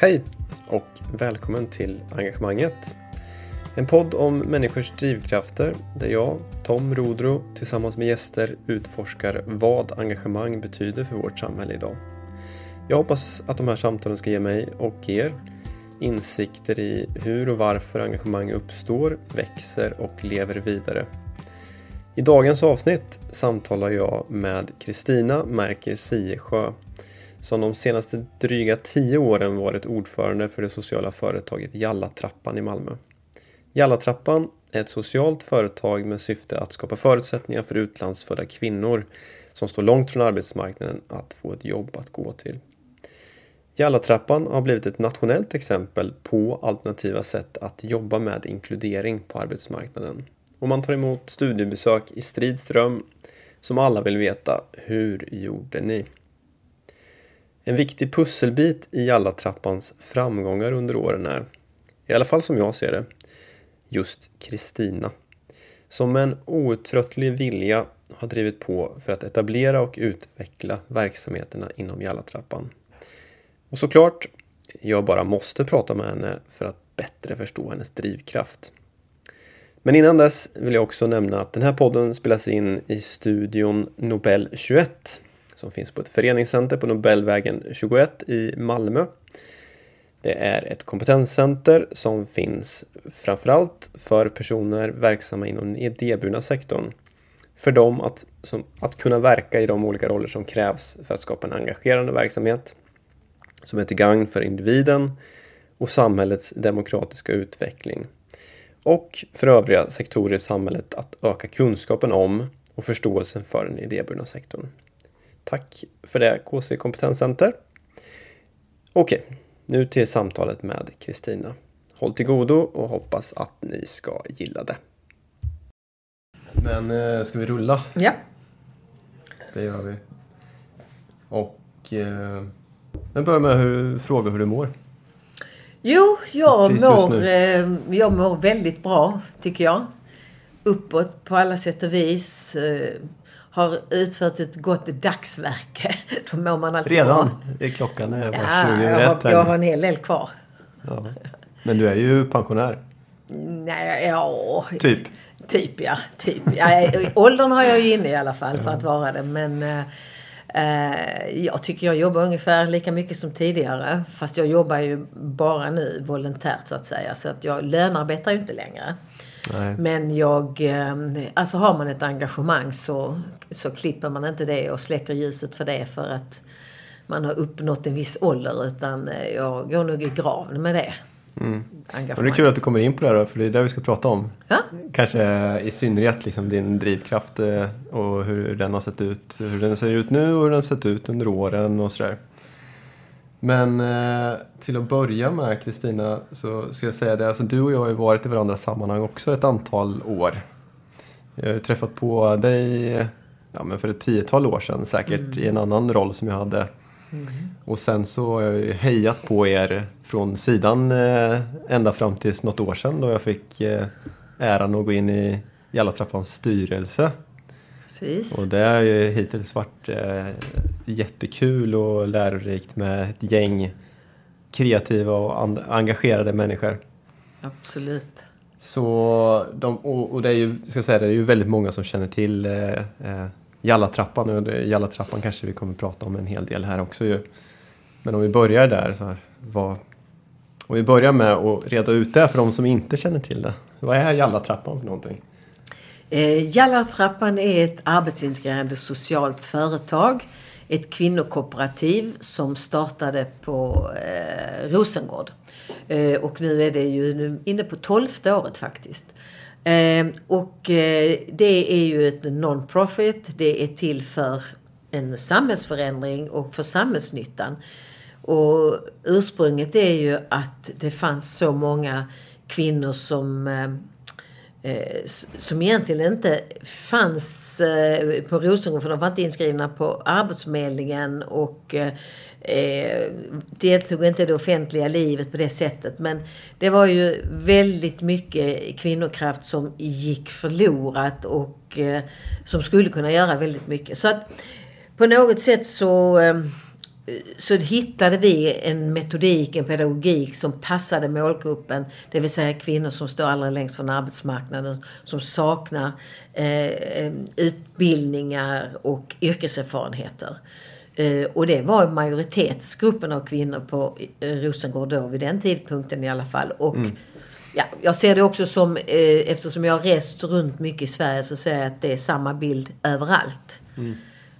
Hej och välkommen till Engagemanget. En podd om människors drivkrafter där jag, Tom Rodro, tillsammans med gäster utforskar vad engagemang betyder för vårt samhälle idag. Jag hoppas att de här samtalen ska ge mig och er insikter i hur och varför engagemang uppstår, växer och lever vidare. I dagens avsnitt samtalar jag med Kristina Märker Siesjö som de senaste dryga tio åren varit ordförande för det sociala företaget Jallatrappan i Malmö. Jallatrappan är ett socialt företag med syfte att skapa förutsättningar för utlandsfödda kvinnor som står långt från arbetsmarknaden att få ett jobb att gå till. Jallatrappan har blivit ett nationellt exempel på alternativa sätt att jobba med inkludering på arbetsmarknaden. Och man tar emot studiebesök i strid ström som alla vill veta, hur gjorde ni? En viktig pusselbit i Jallatrappans framgångar under åren är, i alla fall som jag ser det, just Kristina. Som med en outtröttlig vilja har drivit på för att etablera och utveckla verksamheterna inom Jallatrappan. Och såklart, jag bara måste prata med henne för att bättre förstå hennes drivkraft. Men innan dess vill jag också nämna att den här podden spelas in i studion Nobel 21 som finns på ett föreningscenter på Nobelvägen 21 i Malmö. Det är ett kompetenscenter som finns framförallt för personer verksamma inom den idéburna sektorn. För dem att, som, att kunna verka i de olika roller som krävs för att skapa en engagerande verksamhet som är till gagn för individen och samhällets demokratiska utveckling. Och för övriga sektorer i samhället att öka kunskapen om och förståelsen för den idéburna sektorn. Tack för det KC Kompetenscenter. Okej, nu till samtalet med Kristina. Håll till godo och hoppas att ni ska gilla det. Men eh, ska vi rulla? Ja. Det gör vi. Och eh, jag börjar med hur, fråga hur du mår. Jo, jag mår, eh, jag mår väldigt bra, tycker jag. Uppåt på alla sätt och vis. Eh, har utfört ett gott dagsverke. Då mår man alltid Redan? Är klockan är Ja, 20 jag, har, jag har en hel del kvar. Ja. Men du är ju pensionär. Nej, ja, Typ. typ ja. Typ. ja. Åldern har jag ju inne i alla fall för att vara det. Men eh, eh, jag tycker jag jobbar ungefär lika mycket som tidigare. Fast jag jobbar ju bara nu volontärt så att säga. Så att jag lönearbetar ju inte längre. Nej. Men jag, eh, alltså har man ett engagemang så, så klipper man inte det och släcker ljuset för det för att man har uppnått en viss ålder. Utan eh, jag går nog i graven med det. Mm. Och det är kul att du kommer in på det här för det är det vi ska prata om. Ja? Kanske i synnerhet liksom din drivkraft eh, och hur den har sett ut. Hur den ser ut nu och hur den har sett ut under åren och sådär. Men eh, till att börja med Kristina så ska jag säga det, alltså du och jag har ju varit i varandras sammanhang också ett antal år. Jag har ju träffat på dig ja, men för ett tiotal år sedan säkert i en annan roll som jag hade. Och sen så har jag ju hejat på er från sidan eh, ända fram tills något år sedan då jag fick eh, äran att gå in i Jallatrappans styrelse. Precis. Och det har ju hittills varit eh, jättekul och lärorikt med ett gäng kreativa och engagerade människor. Absolut. Så de, och, och det är ju, ska säga, det är ju väldigt många som känner till eh, eh, Jallatrappan och Jallatrappan kanske vi kommer prata om en hel del här också ju. Men om vi börjar där så här, vad, om vi börjar med att reda ut det för de som inte känner till det. Vad är Jallatrappan för någonting? Eh, Jallartrappan är ett arbetsintegrerande socialt företag. Ett kvinnokooperativ som startade på eh, Rosengård. Eh, och nu är det ju nu inne på tolfte året faktiskt. Eh, och eh, det är ju ett non-profit. Det är till för en samhällsförändring och för samhällsnyttan. Och ursprunget är ju att det fanns så många kvinnor som eh, Eh, som egentligen inte fanns eh, på Rosengård för de var inte inskrivna på Arbetsförmedlingen och eh, eh, deltog inte i det offentliga livet på det sättet. Men det var ju väldigt mycket kvinnokraft som gick förlorat och eh, som skulle kunna göra väldigt mycket. Så att på något sätt så eh, så hittade vi en metodik, en pedagogik som passade målgruppen. Det vill säga kvinnor som står allra längst från arbetsmarknaden, som saknar eh, utbildningar och yrkeserfarenheter. Eh, och det var majoritetsgruppen av kvinnor på eh, Rosengård då, vid den tidpunkten i alla fall. Och mm. ja, jag ser det också som, eh, eftersom jag har rest runt mycket i Sverige, så ser jag att det är samma bild överallt. Mm.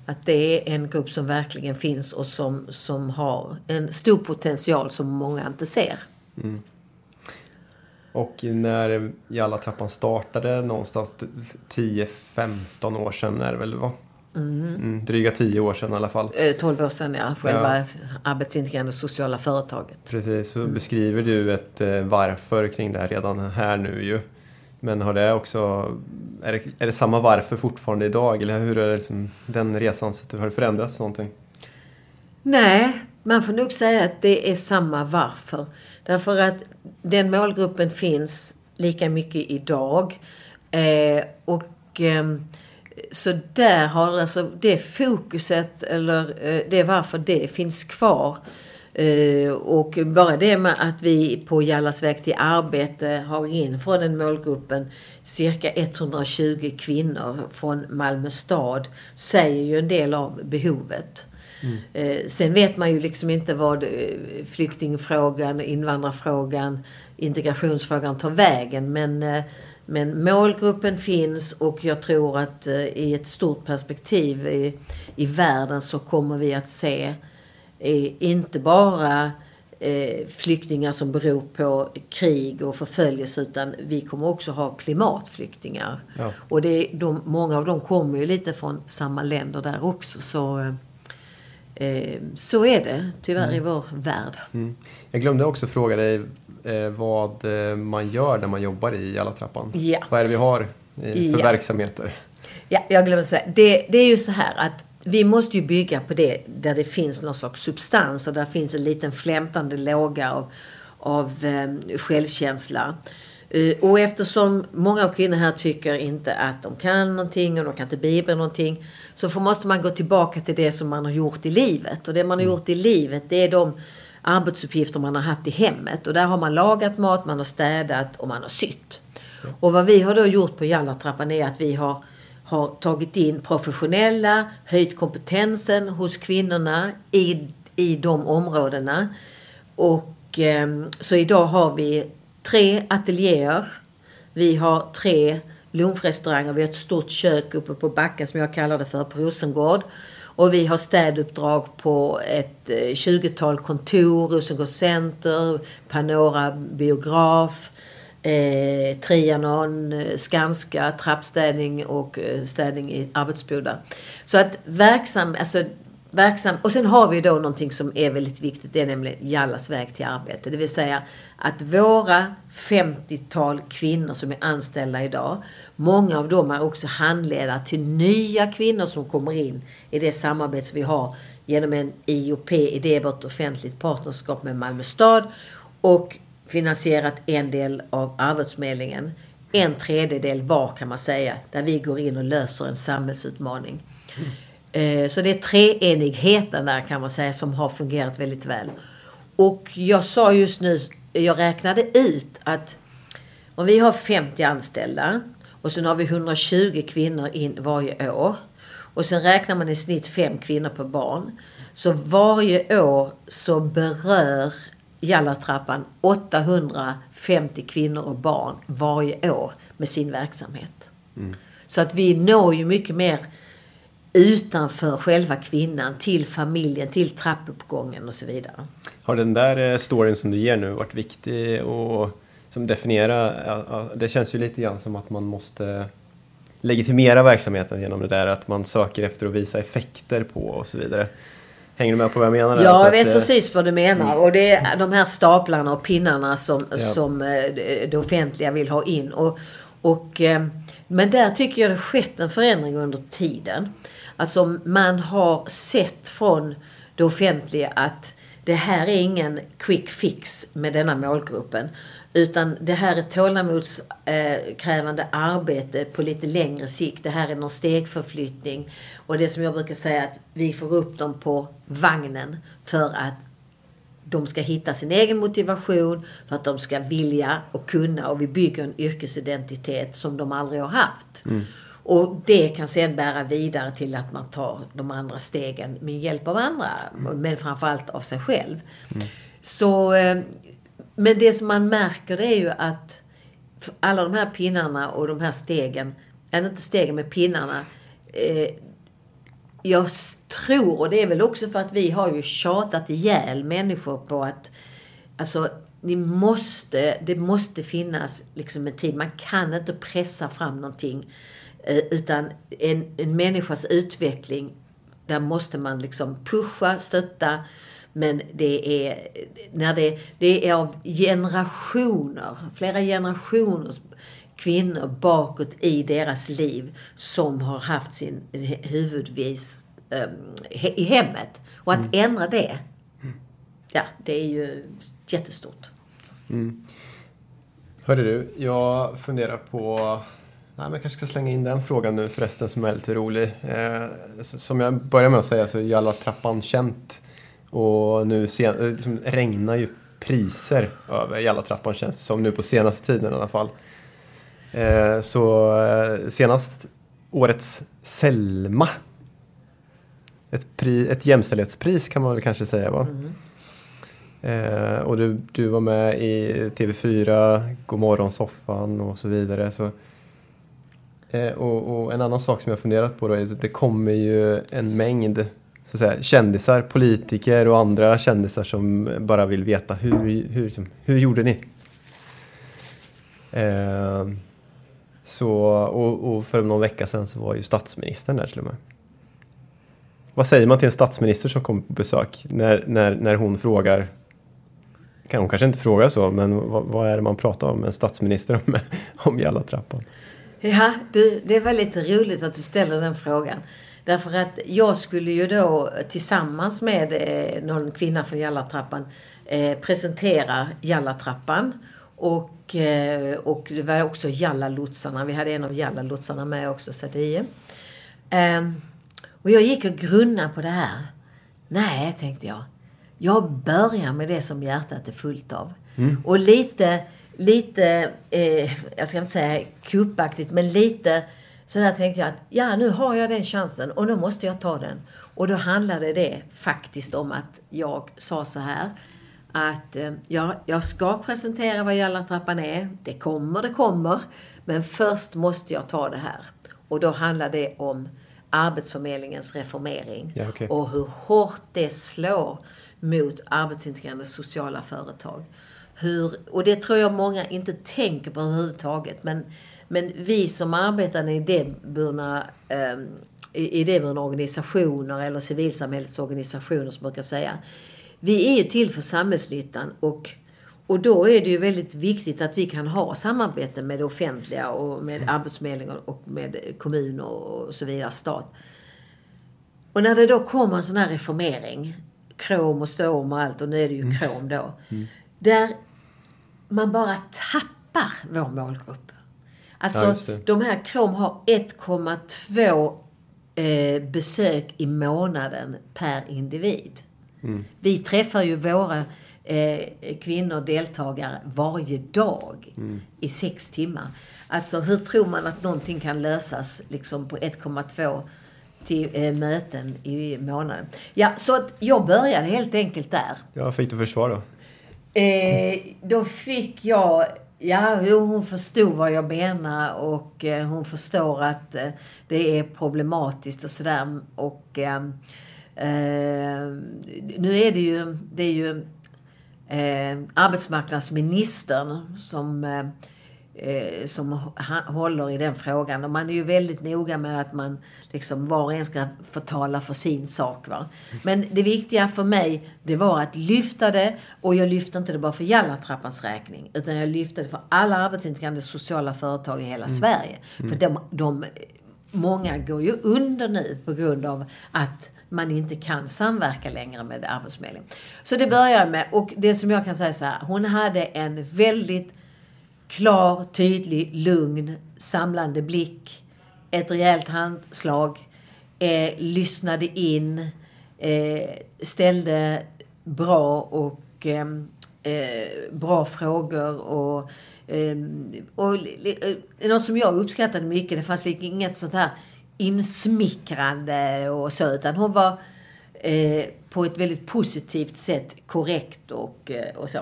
Att det är en grupp som verkligen finns och som, som har en stor potential som många inte ser. Mm. Och när Jalla-trappan startade någonstans 10-15 år sedan är det väl va? Mm. Mm, dryga 10 år sedan i alla fall. 12 eh, år sedan ja, själva ja. arbetsintegrerande sociala företaget. Precis, så mm. beskriver du ett eh, varför kring det här redan här nu ju. Men har det också, är det, är det samma varför fortfarande idag? Eller hur är det liksom, den resan, har det förändrats någonting? Nej, man får nog säga att det är samma varför. Därför att den målgruppen finns lika mycket idag. Eh, och eh, så där har alltså det fokuset, eller eh, det varför det finns kvar. Eh, och bara det med att vi på Jallas väg till arbete har in från den målgruppen cirka 120 kvinnor från Malmö stad säger ju en del av behovet. Mm. Eh, sen vet man ju liksom inte vad eh, flyktingfrågan, invandrarfrågan, integrationsfrågan tar vägen. Men, men målgruppen finns och jag tror att i ett stort perspektiv i, i världen så kommer vi att se inte bara eh, flyktingar som beror på krig och förföljelse utan vi kommer också ha klimatflyktingar. Ja. Och det, de, många av dem kommer ju lite från samma länder där också. Så, eh, så är det tyvärr mm. i vår värld. Mm. Jag glömde också fråga dig eh, vad man gör när man jobbar i Jallatrappan. Ja. Vad är det vi har för ja. verksamheter? Ja, jag glömde säga. Det, det är ju så här att vi måste ju bygga på det där det finns någon slags substans och där finns en liten flämtande låga av, av eh, självkänsla. Uh, och eftersom många av kvinnorna här tycker inte att de kan någonting och de kan inte bibra någonting. Så får, måste man gå tillbaka till det som man har gjort i livet. Och det man har mm. gjort i livet det är de arbetsuppgifter man har haft i hemmet. Och där har man lagat mat, man har städat och man har sytt. Och vad vi har då gjort på Jallartrappan är att vi har har tagit in professionella, höjt kompetensen hos kvinnorna i, i de områdena. Och eh, så idag har vi tre ateljéer. Vi har tre lunchrestauranger. Vi har ett stort kök uppe på backen som jag kallar det för, på Rosengård. Och vi har städuppdrag på ett eh, 20-tal kontor, Rosengård Center, Panora biograf, eh, Trianon, eh, Skanska, trappstädning och eh, städning i arbetsbodar. Så att verksam, alltså verksam, och sen har vi då någonting som är väldigt viktigt, det är nämligen Jallas väg till arbete. Det vill säga att våra 50-tal kvinnor som är anställda idag, många av dem är också handledare till nya kvinnor som kommer in i det samarbete vi har genom en IOP, idébart offentligt partnerskap med Malmö stad och finansierat en del av Arbetsförmedlingen. En tredjedel var kan man säga, där vi går in och löser en samhällsutmaning. Mm. Så det är treenigheten där kan man säga som har fungerat väldigt väl. Och jag sa just nu, jag räknade ut att om vi har 50 anställda och sen har vi 120 kvinnor in varje år. Och sen räknar man i snitt fem kvinnor per barn. Så varje år så berör Jallartrappan 850 kvinnor och barn varje år med sin verksamhet. Mm. Så att vi når ju mycket mer utanför själva kvinnan, till familjen, till trappuppgången och så vidare. Har den där eh, storyn som du ger nu varit viktig och som definierar, det känns ju lite grann som att man måste legitimera verksamheten genom det där att man söker efter att visa effekter på och så vidare. Hänger du med på vad jag menar? Där? Ja, jag vet att, eh, precis vad du menar. Mm. Och det är de här staplarna och pinnarna som, ja. som eh, det offentliga vill ha in. Och, och, eh, men där tycker jag det skett en förändring under tiden. Alltså man har sett från det offentliga att det här är ingen quick fix med denna målgruppen. Utan det här är tålamodskrävande eh, arbete på lite längre sikt. Det här är någon stegförflyttning. Och det som jag brukar säga att vi får upp dem på vagnen för att de ska hitta sin egen motivation, för att de ska vilja och kunna och vi bygger en yrkesidentitet som de aldrig har haft. Mm. Och det kan sen bära vidare till att man tar de andra stegen med hjälp av andra, mm. men framförallt av sig själv. Mm. Så, eh, men det som man märker det är ju att alla de här pinnarna och de här stegen, eller inte stegen med pinnarna, eh, jag tror, och det är väl också för att vi har ju tjatat ihjäl människor på att alltså, ni måste, det måste finnas liksom en tid. Man kan inte pressa fram någonting. Eh, utan en, en människas utveckling, där måste man liksom pusha, stötta. Men det är, när det, det är av generationer, flera generationers kvinnor bakåt i deras liv som har haft sin huvudvis um, i hemmet. Och att mm. ändra det, ja, det är ju jättestort. Mm. Hörde du, jag funderar på Nej, men jag kanske ska slänga in den frågan nu förresten som är lite rolig. Eh, som jag börjar med att säga så är ju alla trappan känt. Och nu sen, liksom regnar ju priser över Jalla trappan känns det som nu på senaste tiden i alla fall. Eh, så eh, senast årets Selma. Ett, pri, ett jämställdhetspris kan man väl kanske säga va? Mm. Eh, och du, du var med i TV4, Godmorgon-soffan och så vidare. Så, eh, och, och, en annan sak som jag funderat på då är att det kommer ju en mängd så att säga, kändisar, politiker och andra kändisar som bara vill veta hur, hur, hur, hur gjorde ni? Eh, så, och, och, för någon vecka sedan så var ju statsministern där till och med. Vad säger man till en statsminister som kommer på besök när, när, när hon frågar kan hon kanske inte fråga så, men vad, vad är det man pratar om med en statsminister om, om Jallatrappan? Ja, du, det är väldigt roligt att du ställer den frågan. Därför att jag skulle ju då tillsammans med eh, någon kvinna från Jallatrappan eh, presentera Jallatrappan och, eh, och det var också Jalla-lotsarna. Vi hade en av Jalla-lotsarna med också, Sadie. Eh, och jag gick och grunnade på det här. Nej, tänkte jag. Jag börjar med det som hjärtat är fullt av. Mm. Och lite, lite eh, jag ska inte säga kuppaktigt, men lite så där tänkte jag att ja, nu har jag den chansen och då måste jag ta den. Och då handlade det faktiskt om att jag sa så här att eh, ja, jag ska presentera vad Jallartrappan är. Det kommer, det kommer. Men först måste jag ta det här. Och då handlar det om Arbetsförmedlingens reformering. Ja, okay. Och hur hårt det slår mot arbetsintegrerande sociala företag. Hur, och det tror jag många inte tänker på överhuvudtaget. Men, men vi som arbetar i idéburna, um, idéburna organisationer eller civilsamhällets organisationer som brukar säga vi är ju till för samhällsnyttan och, och då är det ju väldigt viktigt att vi kan ha samarbete med det offentliga och med mm. Arbetsförmedlingen och med kommuner och så vidare, stat. Och när det då kommer en sån här reformering, krom och ståm och allt, och nu är det ju mm. krom då. Mm. Där man bara tappar vår målgrupp. Alltså, ja, de här krom har 1,2 eh, besök i månaden per individ. Mm. Vi träffar ju våra eh, kvinnor, deltagare, varje dag mm. i sex timmar. Alltså hur tror man att någonting kan lösas liksom på 1,2 till eh, möten i månaden? Ja, så att jag började helt enkelt där. Ja, fick du för svar då? Eh, då fick jag Ja, hon förstod vad jag menar och eh, hon förstår att eh, det är problematiskt och sådär. Och eh, Eh, nu är det ju, det är ju eh, arbetsmarknadsministern som, eh, eh, som håller i den frågan. Och man är ju väldigt noga med att man liksom var och en ska få tala för sin sak. Va? Men det viktiga för mig, det var att lyfta det. Och jag lyfte inte det bara för Jallatrappans räkning. Utan jag lyfte det för alla arbetsintegrerande sociala företag i hela mm. Sverige. För mm. de, de, många går ju under nu på grund av att man inte kan samverka längre med Arbetsförmedlingen. Så det börjar med, och det som jag kan säga så här, hon hade en väldigt klar, tydlig, lugn, samlande blick, ett rejält handslag, eh, lyssnade in, eh, ställde bra och ehm, eh, bra frågor och, ehm, och, eh, något som jag uppskattade mycket, det fanns liksom inget sånt här insmickrande och så, utan hon var eh, på ett väldigt positivt sätt korrekt och, eh, och så.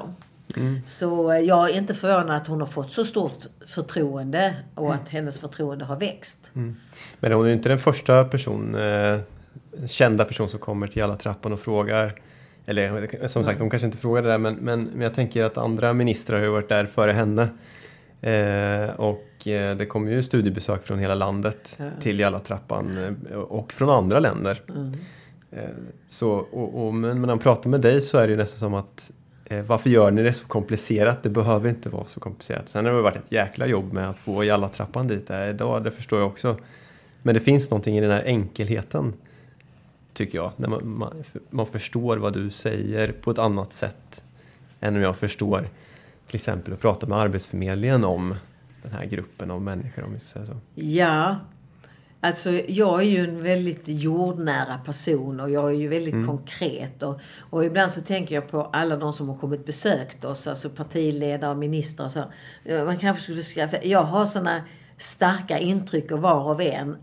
Mm. Så jag är inte förvånad att hon har fått så stort förtroende och att hennes förtroende har växt. Mm. Men hon är inte den första person, eh, kända person som kommer till alla trappan och frågar eller som sagt, hon kanske inte frågade det men, men, men jag tänker att andra ministrar har ju varit där före henne. Eh, och eh, det kommer ju studiebesök från hela landet ja. till Jalla-trappan eh, och från andra länder. Mm. Eh, så, och, och, men när man pratar med dig så är det ju nästan som att Eh, varför gör ni det så komplicerat? Det behöver inte vara så komplicerat. Sen har det varit ett jäkla jobb med att få i alla trappan dit där idag, det förstår jag också. Men det finns någonting i den här enkelheten tycker jag. När man, man, man, förstår vad du säger på ett annat sätt än om jag förstår till exempel att prata med Arbetsförmedlingen om den här gruppen av människor om vi ska säga så. Ja, Alltså jag är ju en väldigt jordnära person och jag är ju väldigt mm. konkret. Och, och ibland så tänker jag på alla de som har kommit besökt oss, alltså partiledare och ministrar och så. Man kanske skulle skaffa, jag har sådana starka intryck av var och en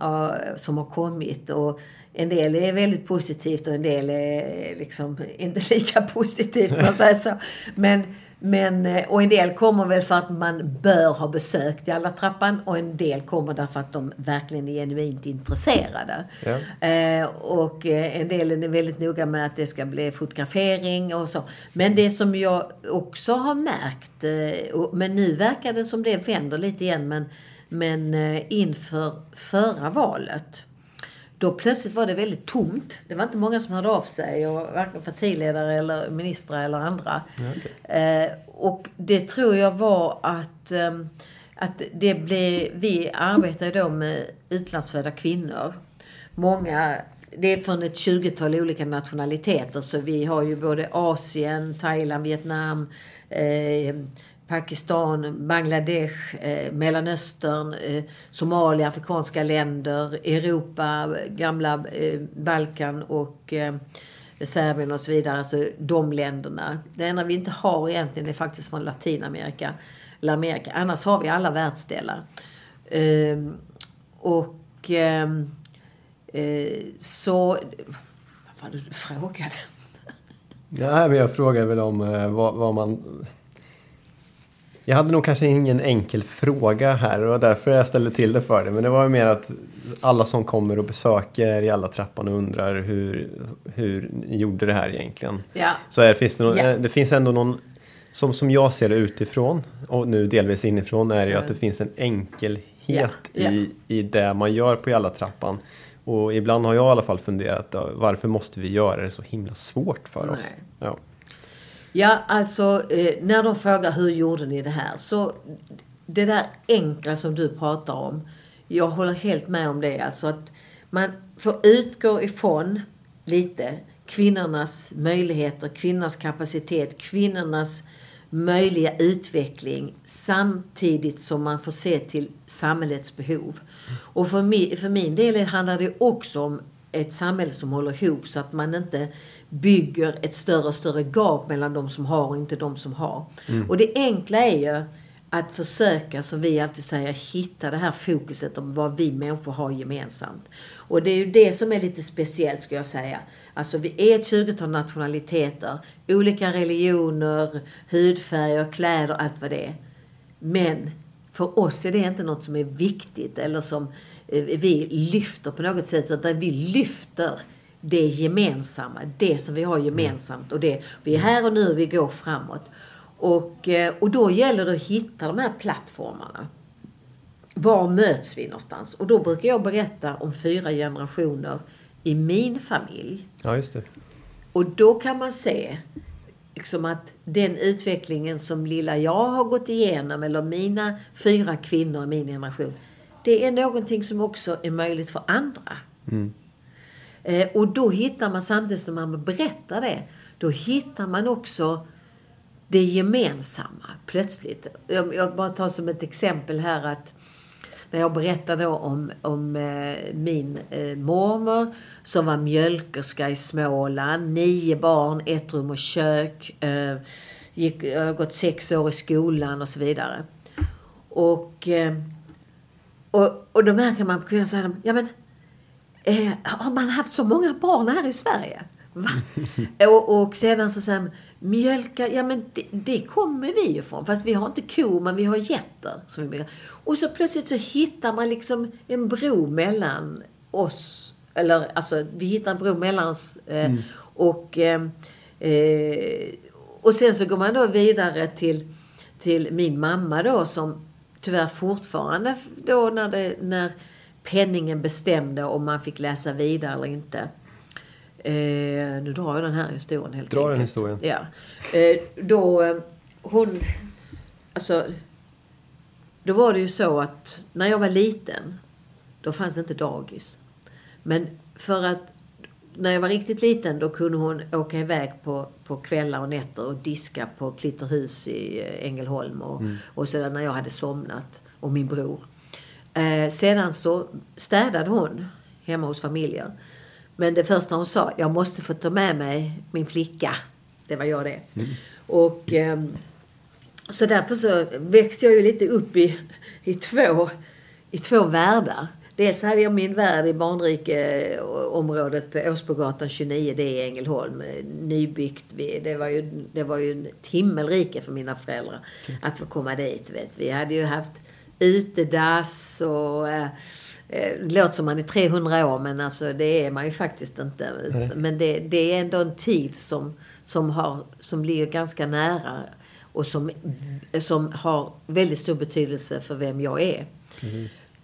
som har kommit. Och en del är väldigt positivt och en del är liksom inte lika positivt, man säger så. Men, men, eh, och en del kommer väl för att man bör ha besökt alla trappan och en del kommer därför att de verkligen är genuint intresserade. Ja. Eh, och eh, en del är väldigt noga med att det ska bli fotografering och så. Men det som jag också har märkt, eh, och, men nu verkar det som det vänder lite igen, men, men eh, inför förra valet då plötsligt var det väldigt tomt. Det var inte många som hörde av sig, och varken partiledare eller ministrar eller andra. Okay. Eh, och det tror jag var att, eh, att det blev, vi arbetar då med utlandsfödda kvinnor. Många det är från ett 20-tal olika nationaliteter så vi har ju både Asien, Thailand, Vietnam, eh, Pakistan, Bangladesh, eh, Mellanöstern, eh, Somalia, afrikanska länder, Europa, gamla eh, Balkan och eh, Serbien och så vidare. Alltså de länderna. Det enda vi inte har egentligen är faktiskt från Latinamerika. Eller Amerika. Annars har vi alla världsdelar. Ehm, och ehm, eh, så... Vad var det du frågade? Ja, men jag frågade väl om eh, vad, vad man jag hade nog kanske ingen enkel fråga här och därför jag ställde till det för dig. Men det var ju mer att alla som kommer och besöker i alla trappan och undrar hur, hur ni gjorde det här egentligen. Ja. Så är, finns det, någon, ja. det finns ändå någon, som, som jag ser det utifrån och nu delvis inifrån, är det ju att det finns en enkelhet ja. I, i det man gör på alla trappan. Och ibland har jag i alla fall funderat, varför måste vi göra det så himla svårt för Nej. oss? Ja. Ja, alltså eh, när de frågar hur gjorde ni det här? Så det där enkla som du pratar om. Jag håller helt med om det. Alltså att man får utgå ifrån lite kvinnornas möjligheter, kvinnornas kapacitet, kvinnornas möjliga utveckling samtidigt som man får se till samhällets behov. Och för, min, för min del handlar det också om ett samhälle som håller ihop så att man inte bygger ett större och större gap mellan de som har och inte de som har. Mm. Och det enkla är ju att försöka, som vi alltid säger, hitta det här fokuset om vad vi människor har gemensamt. Och det är ju det som är lite speciellt, ska jag säga. Alltså, vi är ett tjugotal nationaliteter, olika religioner, hudfärger, kläder, allt vad det är. Men för oss är det inte något som är viktigt eller som eh, vi lyfter på något sätt, utan vi lyfter det gemensamma, det som vi har gemensamt. Och det, vi är här och nu, vi går framåt. Och, eh, och då gäller det att hitta de här plattformarna. Var möts vi någonstans? Och då brukar jag berätta om fyra generationer i min familj. Ja, just det. Och då kan man se liksom att den utvecklingen som lilla jag har gått igenom, eller mina fyra kvinnor i min generation, det är någonting som också är möjligt för andra. Mm. Eh, och då hittar man samtidigt som man berättar det, då hittar man också det gemensamma plötsligt. Jag, jag bara tar som ett exempel här att när jag berättar då om, om eh, min eh, mormor som var mjölkerska i Småland, nio barn, ett rum och kök, eh, gick, jag har gått sex år i skolan och så vidare. Och, eh, och, och då märker man på kvinnan ja men eh, har man haft så många barn här i Sverige? Och, och sedan så säger man, mjölka, ja men det, det kommer vi ifrån. Fast vi har inte kor, men vi har getter. Som vi och så plötsligt så hittar man liksom en bro mellan oss. Eller alltså, vi hittar en bro mellan oss. Eh, mm. och, eh, eh, och sen så går man då vidare till, till min mamma då som tyvärr fortfarande då när, det, när penningen bestämde om man fick läsa vidare eller inte. Eh, nu drar jag den här historien helt Dra den historien. Ja. Eh, då, eh, hon... Alltså... Då var det ju så att när jag var liten, då fanns det inte dagis. Men för att när jag var riktigt liten då kunde hon åka iväg på, på kvällar och nätter och diska på Klitterhus i eh, Ängelholm och, mm. och sådär när jag hade somnat och min bror. Eh, sedan så städade hon hemma hos familjen. Men det första hon sa, jag måste få ta med mig min flicka. Det var jag det. Mm. Och eh, så därför så växte jag ju lite upp i, i, två, i två världar. Dels hade jag min värld i barnrikeområdet på Åsbogatan 29, det är Ängelholm. Nybyggt. Det var ju, det var ju ett himmelrike för mina föräldrar att få komma dit. Vet. Vi hade ju haft utedass och eh, det låter som man är 300 år men alltså det är man ju faktiskt inte. Nej. Men det, det, är ändå en tid som, som, har, som blir ganska nära och som, som har väldigt stor betydelse för vem jag är.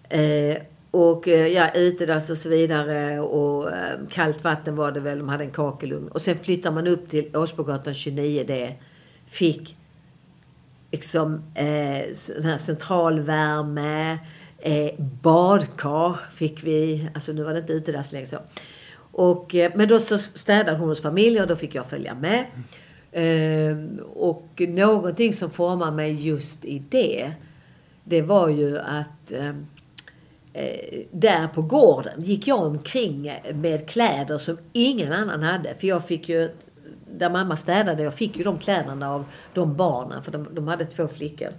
Eh, och eh, ja, utedass och så vidare och eh, kallt vatten var det väl, de hade en kakelugn. Och sen flyttar man upp till Åsbogatan 29D. Fick liksom eh, sån här centralvärme, eh, badkar fick vi. Alltså nu var det inte utedass längre så. Och, eh, men då så städade hon hos familjen och då fick jag följa med. Eh, och någonting som formade mig just i det, det var ju att ehm, eh, där på gården gick jag omkring med kläder som ingen annan hade. För jag fick ju där mamma städade, jag fick ju de kläderna av de barnen, för de, de hade två flickor.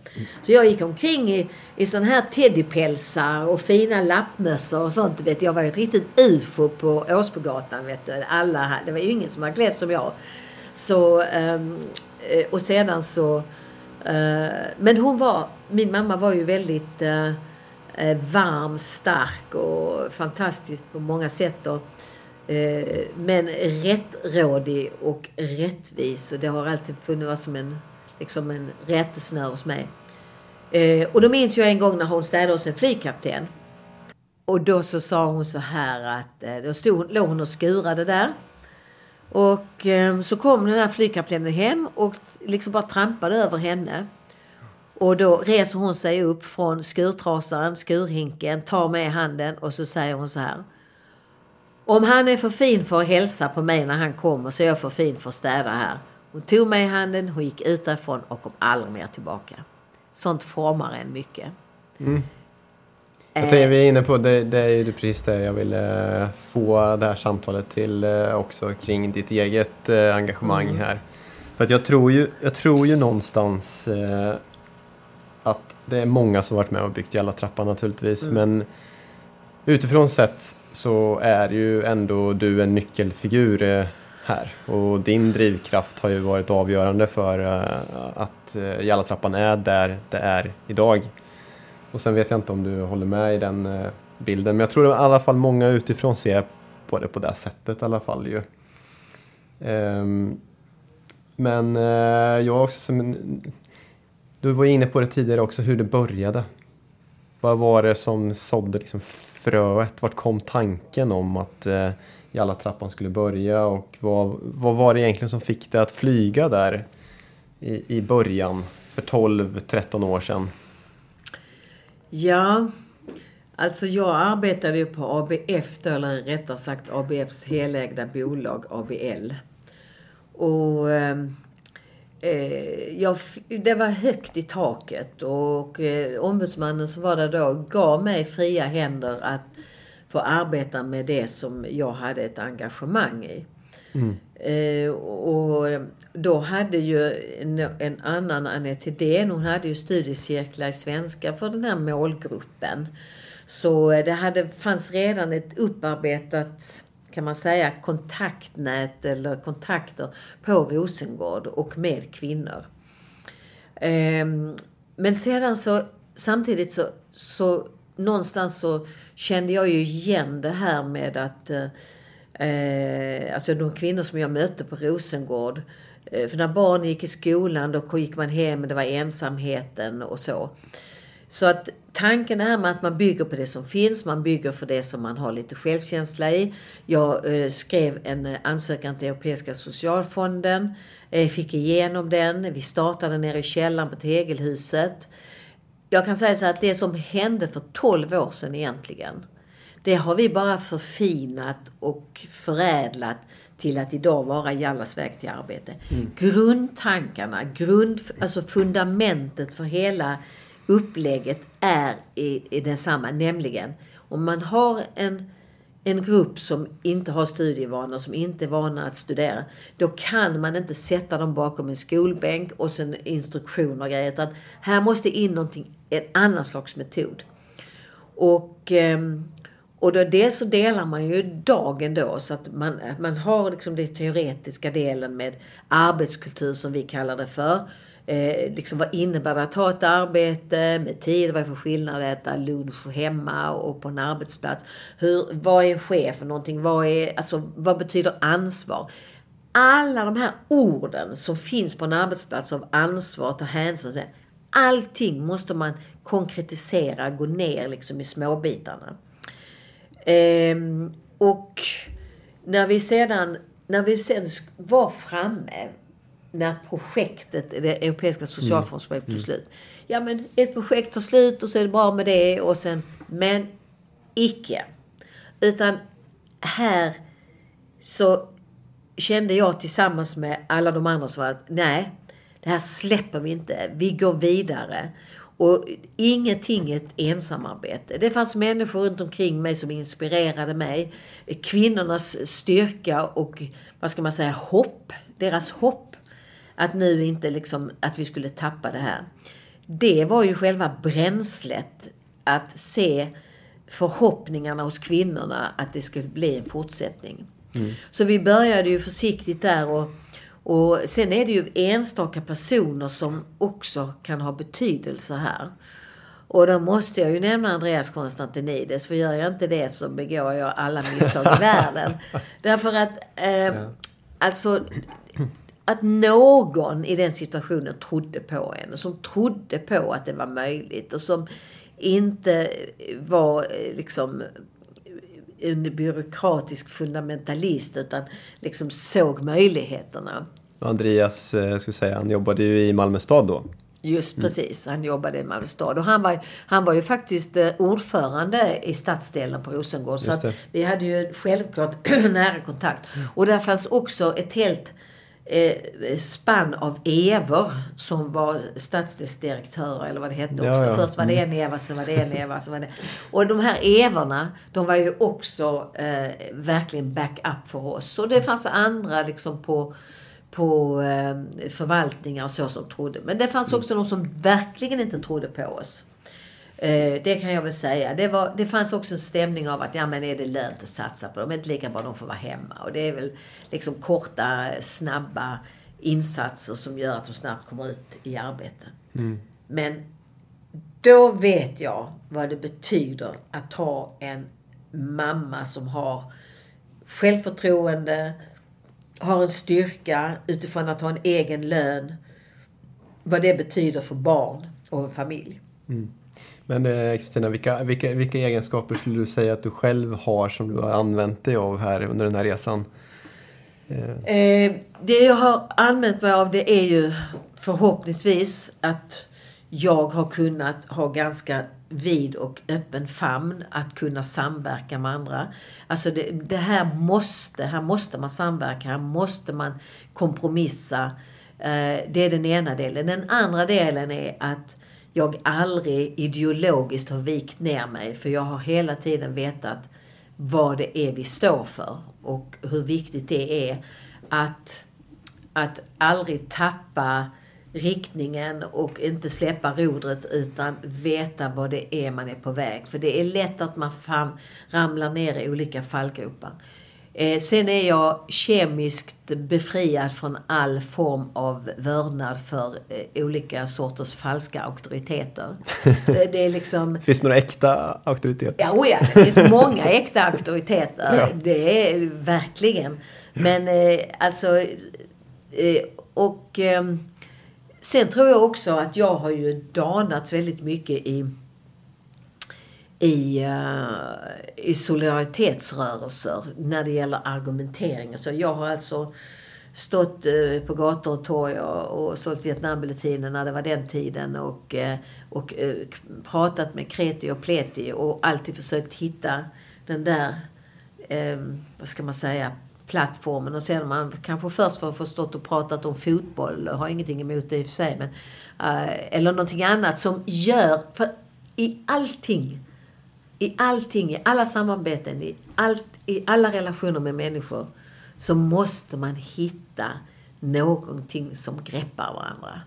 Så jag gick omkring i, i sån här teddypälsar och fina lappmössor och sånt. Vet. Jag var ju ett riktigt ufo på Åsbogatan. Vet du. Alla, det var ju ingen som var klädd som jag. Så, ehm, eh, och sedan så... Eh, men hon var, min mamma var ju väldigt eh, varm, stark och fantastisk på många sätt. Och, Eh, men rättrådig och rättvis. Och det har alltid funnits som en, liksom en rättesnör hos mig. Eh, och då minns jag en gång när hon städade hos en flygkapten. Och då så sa hon så här att, eh, då stod, låg hon och skurade där. Och eh, så kom den här flygkaptenen hem och liksom bara trampade över henne. Och då reser hon sig upp från skurtrasan, skurhinken, tar med handen och så säger hon så här. Om han är för fin för att hälsa på mig när han kommer så är jag för fin för att städa här. Hon tog mig i handen, hon gick ut därifrån och kom aldrig mer tillbaka. Sånt formar en mycket. Mm. Jag tänker vi är inne på, det, det är ju precis det jag ville få det här samtalet till eh, också kring ditt eget eh, engagemang mm. här. För att jag tror ju, jag tror ju någonstans eh, att det är många som varit med och byggt Jalla-trappan naturligtvis, mm. men utifrån sett så är ju ändå du en nyckelfigur eh, här och din drivkraft har ju varit avgörande för eh, att eh, Jallatrappan är där det är idag. Och sen vet jag inte om du håller med i den bilden, men jag tror i alla fall många utifrån ser på det på det sättet i alla fall ju. Ehm, men jag också som... Du var inne på det tidigare också, hur det började. Vad var det som sådde liksom fröet? Vart kom tanken om att eh, Jallatrappan skulle börja och vad, vad var det egentligen som fick dig att flyga där i, i början för 12-13 år sedan? Ja, Alltså jag arbetade ju på ABF då, eller rättare sagt ABFs helägda bolag ABL. Och Eh, eh, jag, det var högt i taket och eh, ombudsmannen som var där då gav mig fria händer att få arbeta med det som jag hade ett engagemang i. Mm. Eh, och då hade ju en, en annan, Anette Hedén, hon hade ju studiecirklar i svenska för den här målgruppen. Så det hade, fanns redan ett upparbetat kan man säga kontaktnät eller kontakter på Rosengård och med kvinnor. Ehm, men sedan så samtidigt så, så någonstans så kände jag ju igen det här med att eh, alltså de kvinnor som jag mötte på Rosengård. Eh, för när barnen gick i skolan då gick man hem, det var ensamheten och så. Så att tanken är med att man bygger på det som finns, man bygger för det som man har lite självkänsla i. Jag eh, skrev en eh, ansökan till Europeiska socialfonden, eh, fick igenom den. Vi startade nere i källaren på Tegelhuset. Jag kan säga så att det som hände för 12 år sedan egentligen, det har vi bara förfinat och förädlat till att idag vara Jallas väg till arbete. Mm. Grundtankarna, grund, alltså fundamentet för hela upplägget är i, i densamma. Nämligen om man har en, en grupp som inte har studievanor, som inte är vana att studera. Då kan man inte sätta dem bakom en skolbänk och sen instruktioner och grejer. Utan här måste in någonting, en annan slags metod. Och, ehm, och då dels så delar man ju dagen då så att man, man har liksom den teoretiska delen med arbetskultur som vi kallar det för. Eh, liksom vad innebär det att ha ett arbete med tid? Vad är för skillnad att äta lunch hemma och på en arbetsplats? Hur, vad är en chef för någonting? Vad, är, alltså, vad betyder ansvar? Alla de här orden som finns på en arbetsplats av ansvar, ta hänsyn till. Allting måste man konkretisera, gå ner liksom i småbitarna. Eh, och när vi sedan när vi sen var framme när projektet, det europeiska socialfondsprojektet mm. tog slut. Ja men ett projekt tar slut och så är det bra med det och sen, men icke. Utan här så kände jag tillsammans med alla de andra som var att nej, det här släpper vi inte. Vi går vidare. Och ingenting är ett ensamarbete. Det fanns människor runt omkring mig som inspirerade mig. Kvinnornas styrka och, vad ska man säga, hopp. Deras hopp att nu inte liksom, att vi skulle tappa det här. Det var ju själva bränslet att se förhoppningarna hos kvinnorna att det skulle bli en fortsättning. Mm. Så vi började ju försiktigt där och, och sen är det ju enstaka personer som också kan ha betydelse här. Och då måste jag ju nämna Andreas Konstantinides, för gör jag inte det så begår jag alla misstag i världen. Därför att, eh, ja. alltså, att någon i den situationen trodde på en. Som trodde på att det var möjligt och som inte var liksom en byråkratisk fundamentalist utan liksom såg möjligheterna. Andreas, eh, jag skulle säga, han jobbade ju i Malmö stad då. Just mm. precis, han jobbade i Malmö stad. Och han var, han var ju faktiskt eh, ordförande i stadsdelen på Rosengård. Så vi hade ju självklart nära kontakt. Och där fanns också ett helt eh, spann av Evor som var stadsdelsdirektörer eller vad det hette också. Ja, ja. Först var det en Eva, sen var det en Eva, sen var det... Och de här Evorna, de var ju också eh, verkligen backup för oss. Och det fanns andra liksom på på eh, förvaltningar och så som trodde. Men det fanns mm. också mm. de som verkligen inte trodde på oss. Eh, det kan jag väl säga. Det, var, det fanns också en stämning av att ja, men är det lönt att satsa på dem? Är inte lika bra de får vara hemma? Och det är väl liksom korta, snabba insatser som gör att de snabbt kommer ut i arbete. Mm. Men då vet jag vad det betyder att ha en mamma som har självförtroende, har en styrka utifrån att ha en egen lön. Vad det betyder för barn och en familj. Mm. Men eh, Kristina, vilka, vilka, vilka egenskaper skulle du säga att du själv har som du har använt dig av här under den här resan? Eh. eh det jag har använt mig av det är ju förhoppningsvis att jag har kunnat ha ganska vid och öppen famn att kunna samverka med andra. Alltså det, det, här måste, här måste man samverka, här måste man kompromissa. Eh, det är den ena delen. Den andra delen är att jag aldrig ideologiskt har vikt ner mig för jag har hela tiden vetat vad det är vi står för och hur viktigt det är att, att aldrig tappa riktningen och inte släppa rodret utan veta vad det är man är på väg. För det är lätt att man fram, ramlar ner i olika fallgropar. Eh, sen är jag kemiskt befriad från all form av vördnad för eh, olika sorters falska auktoriteter. Det, det, är liksom... Finns det några äkta auktoriteter? Ja, oh ja, det finns många äkta auktoriteter. Ja. Det är verkligen. Men eh, alltså... Och... Eh, Sen tror jag också att jag har ju danats väldigt mycket i i, uh, i solidaritetsrörelser när det gäller argumentering. Så jag har alltså stått uh, på gator och torg och, och sålt Vietnambulletinen när det var den tiden och, uh, och pratat med kreti och pleti och alltid försökt hitta den där, ehm, vad ska man säga, plattformen och sen man kanske först får förstått och pratat om fotboll, har ingenting emot det i och för sig, men, uh, eller någonting annat som gör, för i allting, i allting, i alla samarbeten, i, allt, i alla relationer med människor så måste man hitta någonting som greppar varandra.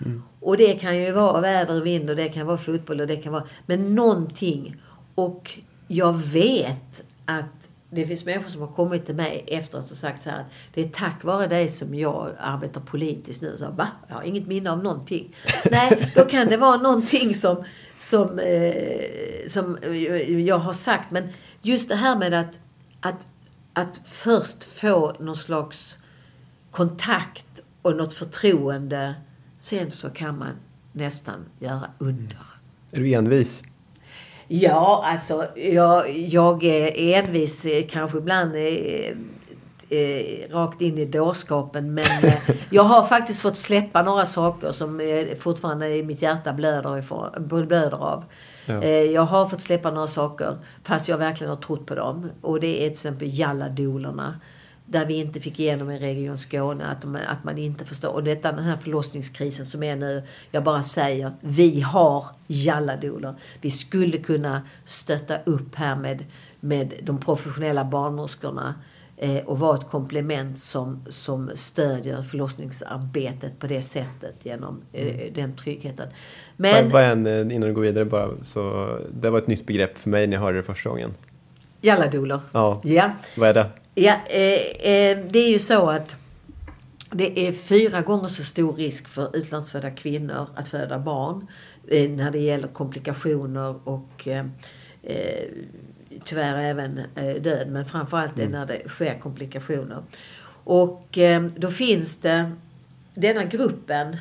Mm. Och det kan ju vara väder och vind och det kan vara fotboll och det kan vara, men någonting. Och jag vet att det finns människor som har kommit till mig efteråt och sagt så här att det är tack vare dig som jag arbetar politiskt nu. Så va? Jag har inget minne av någonting. Nej, då kan det vara någonting som, som, eh, som jag har sagt. Men just det här med att, att, att först få någon slags kontakt och något förtroende. Sen så kan man nästan göra under. Är du envis? Ja, alltså jag, jag är envis eh, kanske ibland eh, eh, rakt in i dårskapen. Men eh, jag har faktiskt fått släppa några saker som eh, fortfarande i mitt hjärta blöder, ifrån, blöder av. Ja. Eh, jag har fått släppa några saker fast jag verkligen har trott på dem. Och det är till exempel jalladolorna där vi inte fick igenom i Region Skåne att, de, att man inte förstår. Och detta, den här förlossningskrisen som är nu, jag bara säger, vi har jalladolor. Vi skulle kunna stötta upp här med, med de professionella barnmorskorna eh, och vara ett komplement som, som stödjer förlossningsarbetet på det sättet genom eh, mm. den tryggheten. Men, vad en, eh, innan du går vidare bara, så det var ett nytt begrepp för mig när jag hörde det första gången. Jalladolor. Ja. ja. Vad är det? Ja, eh, eh, det är ju så att det är fyra gånger så stor risk för utlandsfödda kvinnor att föda barn eh, när det gäller komplikationer och eh, eh tyvärr även eh, död. Men framförallt mm. när det sker komplikationer. Och eh, då finns det denna gruppen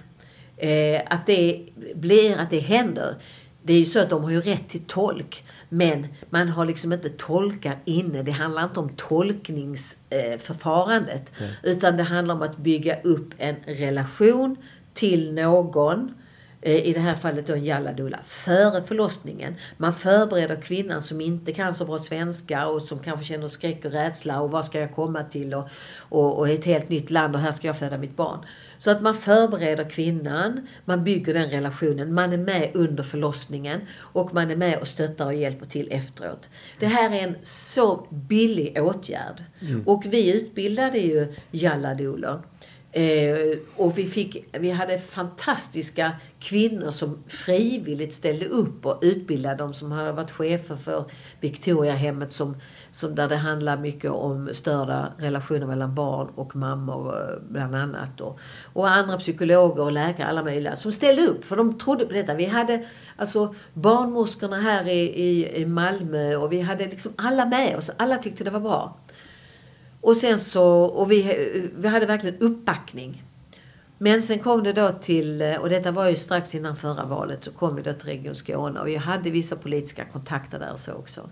att det blir, att det händer det är ju så att de har ju rätt till tolk. Men man har liksom inte tolkar inne. Det handlar inte om tolkningsförfarandet. Mm. Utan det handlar om att bygga upp en relation till någon i det här fallet då en jalladula, före förlossningen. Man förbereder kvinnan som inte kan så bra svenska och som kanske känner skräck och rädsla och vad ska jag komma till och, och, och ett helt nytt land och här ska jag föda mitt barn. Så att man förbereder kvinnan, man bygger den relationen, man är med under förlossningen och man är med och stöttar och hjälper till efteråt. Det här är en så billig åtgärd. Mm. Och vi utbildade ju jalladolor. Eh, och vi, fick, vi hade fantastiska kvinnor som frivilligt ställde upp och utbildade dem som hade varit chefer för Victoriahemmet som, som där det handlar mycket om störda relationer mellan barn och mammor eh, bland annat. Och, och andra psykologer och läkare, alla möjliga, som ställde upp för de trodde på detta. Vi hade alltså barnmorskorna här i, i, i Malmö och vi hade liksom alla med oss. Alla tyckte det var bra. Och sen så, och vi, vi hade verkligen uppbackning. Men sen kom det då till, och detta var ju strax innan förra valet, så kom vi då till Region Skåne och vi hade vissa politiska kontakter där och så också.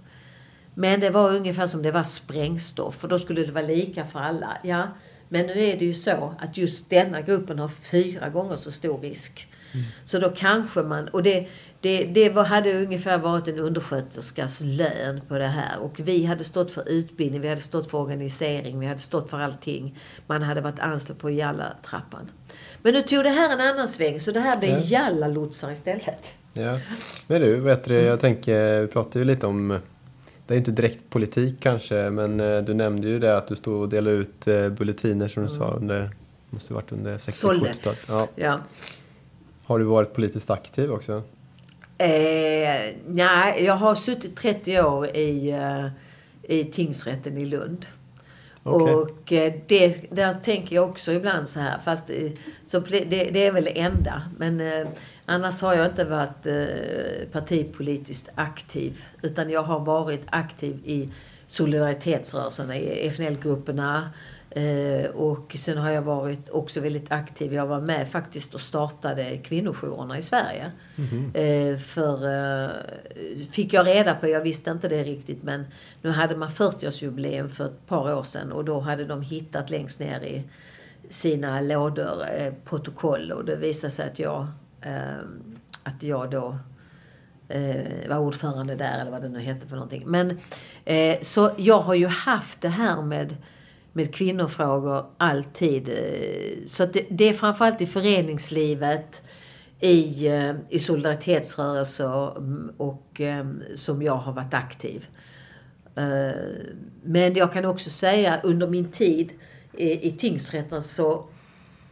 Men det var ungefär som det var sprängstoff. För då skulle det vara lika för alla. Ja, men nu är det ju så att just denna gruppen har fyra gånger så stor risk. Mm. Så då kanske man... Och det, det, det var, hade ungefär varit en undersköterskas lön på det här. Och vi hade stått för utbildning, vi hade stått för organisering, vi hade stått för allting. Man hade varit anställd på Jalla-trappan. Men nu tog det här en annan sväng, så det här blev ja. Jalla-lotsar istället. Ja. Men du, vet du, jag tänker, vi pratade ju lite om det är inte direkt politik kanske, men eh, du nämnde ju det att du stod och delade ut eh, bulletiner som du mm. sa under, måste varit under 60-70-talet. Ja. ja. Har du varit politiskt aktiv också? Eh, nej, jag har suttit 30 år i, uh, i tingsrätten i Lund. Okay. Och eh, det, där tänker jag också ibland så här, fast så det, det är väl det enda. Men eh, annars har jag inte varit eh, partipolitiskt aktiv. Utan jag har varit aktiv i solidaritetsrörelserna, i FNL-grupperna, Eh, och sen har jag varit också väldigt aktiv. Jag var med faktiskt och startade kvinnojourerna i Sverige. Mm. Eh, för eh, fick jag reda på, jag visste inte det riktigt, men nu hade man 40-årsjubileum för ett par år sedan och då hade de hittat längst ner i sina lådor eh, protokoll och det visade sig att jag, eh, att jag då eh, var ordförande där eller vad det nu hette för någonting. Men så jag har ju haft det här med med kvinnofrågor alltid. Eh, så det, det är framförallt i föreningslivet, i, eh, i solidaritetsrörelser mm, och eh, som jag har varit aktiv. Men jag kan också säga under min tid i, i tingsrätten så,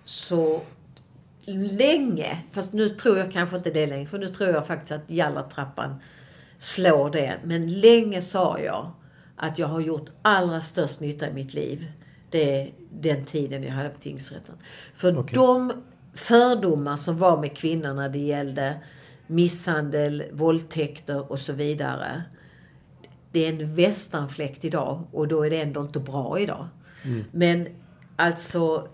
så länge, fast nu tror jag kanske inte det längre, för nu tror jag faktiskt att Jallartrappan slår det. Men länge sa jag att jag har gjort allra störst nytta i mitt liv. Det är den tiden jag hade på tingsrätten. För okay. de fördomar som var med kvinnor när det gällde misshandel, våldtäkter och så vidare. Det är en västanfläkt idag och då är det ändå inte bra idag. Mm. Men alltså,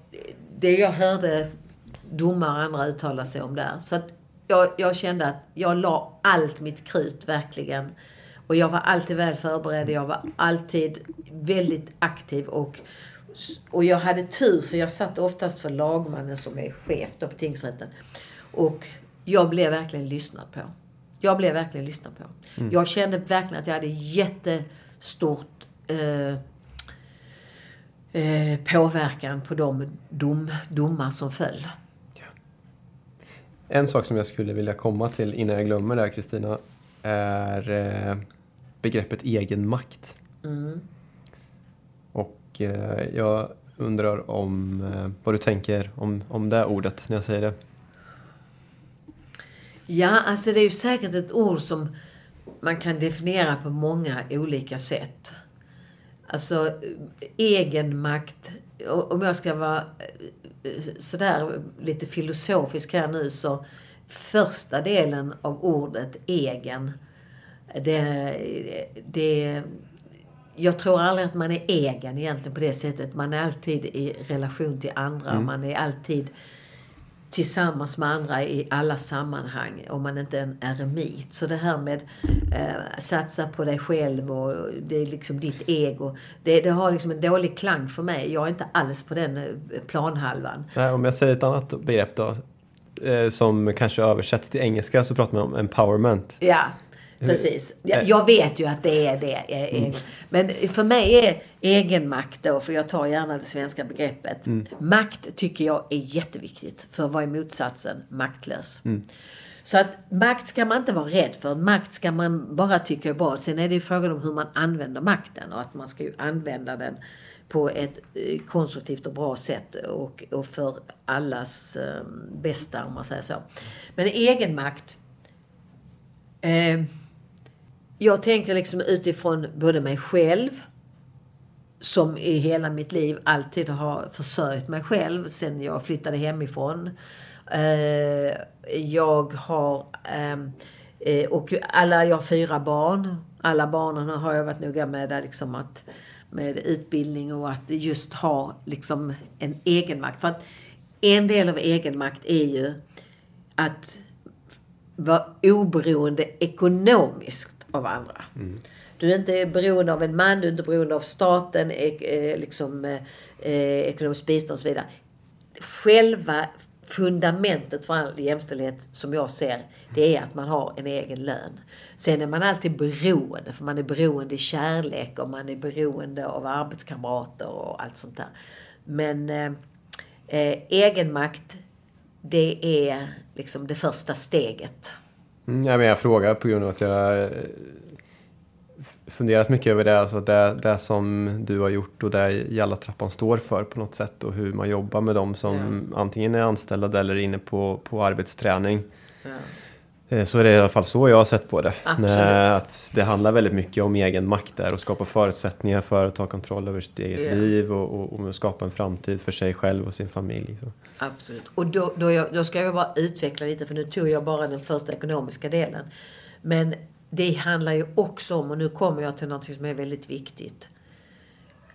det jag hörde domare och andra uttala sig om där. Så att jag, jag kände att jag la allt mitt krut verkligen och jag var alltid väl förberedd. Jag var alltid väldigt aktiv och, och jag hade tur för jag satt oftast för lagmannen som är chef då på tingsrätten. Och jag blev verkligen lyssnad på. Jag blev verkligen lyssnad på. Mm. Jag kände verkligen att jag hade jättestort eh, eh, påverkan på de dom, domar som föll. Ja. En sak som jag skulle vilja komma till innan jag glömmer det Kristina är eh, begreppet egenmakt. Mm. Och eh, jag undrar om eh, vad du tänker om, om det ordet när jag säger det. Ja, alltså det är ju säkert ett ord som man kan definiera på många olika sätt. Alltså egenmakt, om jag ska vara eh, sådär lite filosofisk här nu så första delen av ordet egen det, det, jag tror aldrig att man är egen egentligen på det sättet. Man är alltid i relation till andra. Mm. Man är alltid tillsammans med andra i alla sammanhang om man inte är en eremit. Så det här med eh, satsa på dig själv och det är liksom ditt ego. Det, det, har liksom en dålig klang för mig. Jag är inte alls på den eh, planhalvan. Nej, om jag säger ett annat begrepp då eh, som kanske översätts till engelska så pratar man om empowerment. Ja, Precis. Jag vet ju att det är det. Mm. Men för mig är egenmakt då, för jag tar gärna det svenska begreppet. Mm. Makt tycker jag är jätteviktigt. För vad är motsatsen? Maktlös. Mm. Så att makt ska man inte vara rädd för. Makt ska man bara tycka är bra. Sen är det ju frågan om hur man använder makten och att man ska ju använda den på ett eh, konstruktivt och bra sätt och, och för allas bästa om man säger så. Men egenmakt eh, jag tänker liksom utifrån både mig själv som i hela mitt liv alltid har försörjt mig själv sen jag flyttade hemifrån. Eh, jag har... Ehm, eh, och alla, jag har fyra barn. Alla barnen har jag varit noga med liksom att med utbildning och att just ha liksom en egenmakt. För att en del av egenmakt är ju att vara oberoende ekonomiskt av andra. Mm. Du är inte beroende av en man, du är inte beroende av staten, eh, liksom, eh, ekonomiskt bistånd och så vidare. Själva fundamentet för all jämställdhet som jag ser, det är att man har en egen lön. Sen är man alltid beroende, för man är beroende i kärlek och man är beroende av arbetskamrater och allt sånt där. Men eh, eh egenmakt, det är liksom det första steget. Mm, ja, men jag frågar på grund av att jag funderat mycket över det, alltså det, det som du har gjort och det Jalla-trappan står för på något sätt och hur man jobbar med dem som ja. antingen är anställda eller inne på, på arbetsträning. Ja. Eh, så är det i alla fall så jag har sett på det. Att det handlar väldigt mycket om egen makt där och skapa förutsättningar för att ta kontroll över sitt eget yeah. liv och, och, och, skapa en framtid för sig själv och sin familj. Så. Absolut. Och då, då, jag, då ska jag bara utveckla lite för nu tog jag bara den första ekonomiska delen. Men det handlar ju också om, och nu kommer jag till något som är väldigt viktigt.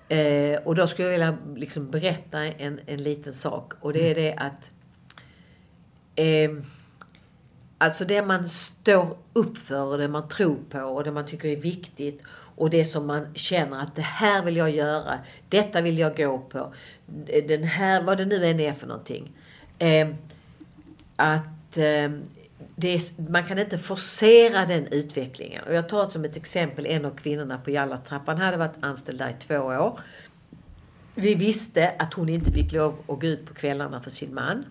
Eh, och då skulle jag vilja liksom berätta en, en liten sak. Och det är det att eh, Alltså det man står upp för och det man tror på och det man tycker är viktigt och det som man känner att det här vill jag göra, detta vill jag gå på, den här, vad det nu än är för någonting. Eh, att eh, är, man kan inte forcera den utvecklingen. Och jag tar som ett exempel en av kvinnorna på Jallatrappan. hade varit anställd där i två år. Vi visste att hon inte fick lov att gå ut på kvällarna för sin man.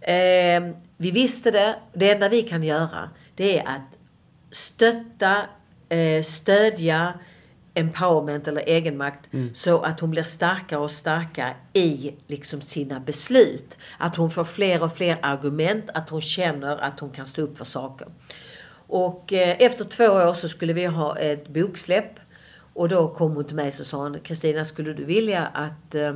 Eh, vi visste det. Det enda vi kan göra det är att stötta, eh, stödja, empowerment eller egenmakt mm. så att hon blir starkare och starkare i liksom sina beslut. Att hon får fler och fler argument, att hon känner att hon kan stå upp för saker. Och eh, efter två år så skulle vi ha ett boksläpp och då kom hon till mig och sa Kristina, skulle du vilja att eh,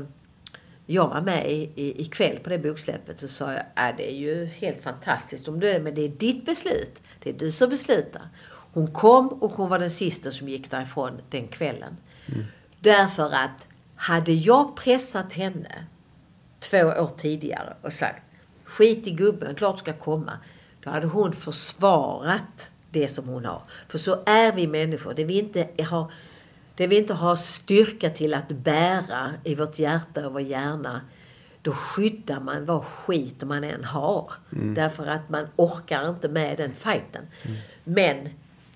jag var med i, i, ikväll på det boksläppet så sa jag, äh, det är ju helt fantastiskt om du är men det är ditt beslut. Det är du som beslutar. Hon kom och hon var den sista som gick därifrån den kvällen. Mm. Därför att hade jag pressat henne två år tidigare och sagt skit i gubben, klart ska komma. Då hade hon försvarat det som hon har. För så är vi människor. Det vi inte har, det vi inte har styrka till att bära i vårt hjärta och vår hjärna då skyddar man vad skit man än har. Mm. Därför att man orkar inte med den fighten. Mm. Men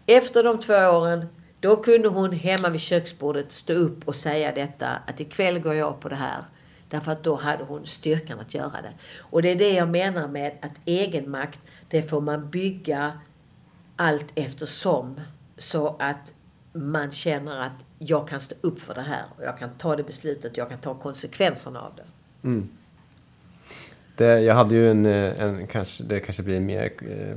efter de två åren, då kunde hon hemma vid köksbordet stå upp och säga detta att ikväll går jag på det här. Därför att då hade hon styrkan att göra det. Och det är det jag menar med att egenmakt, det får man bygga allt eftersom. Så att man känner att jag kan stå upp för det här. Och jag kan ta det beslutet, jag kan ta konsekvenserna av det. Mm. det jag hade ju en, eh, en kanske, det kanske blir mer eh,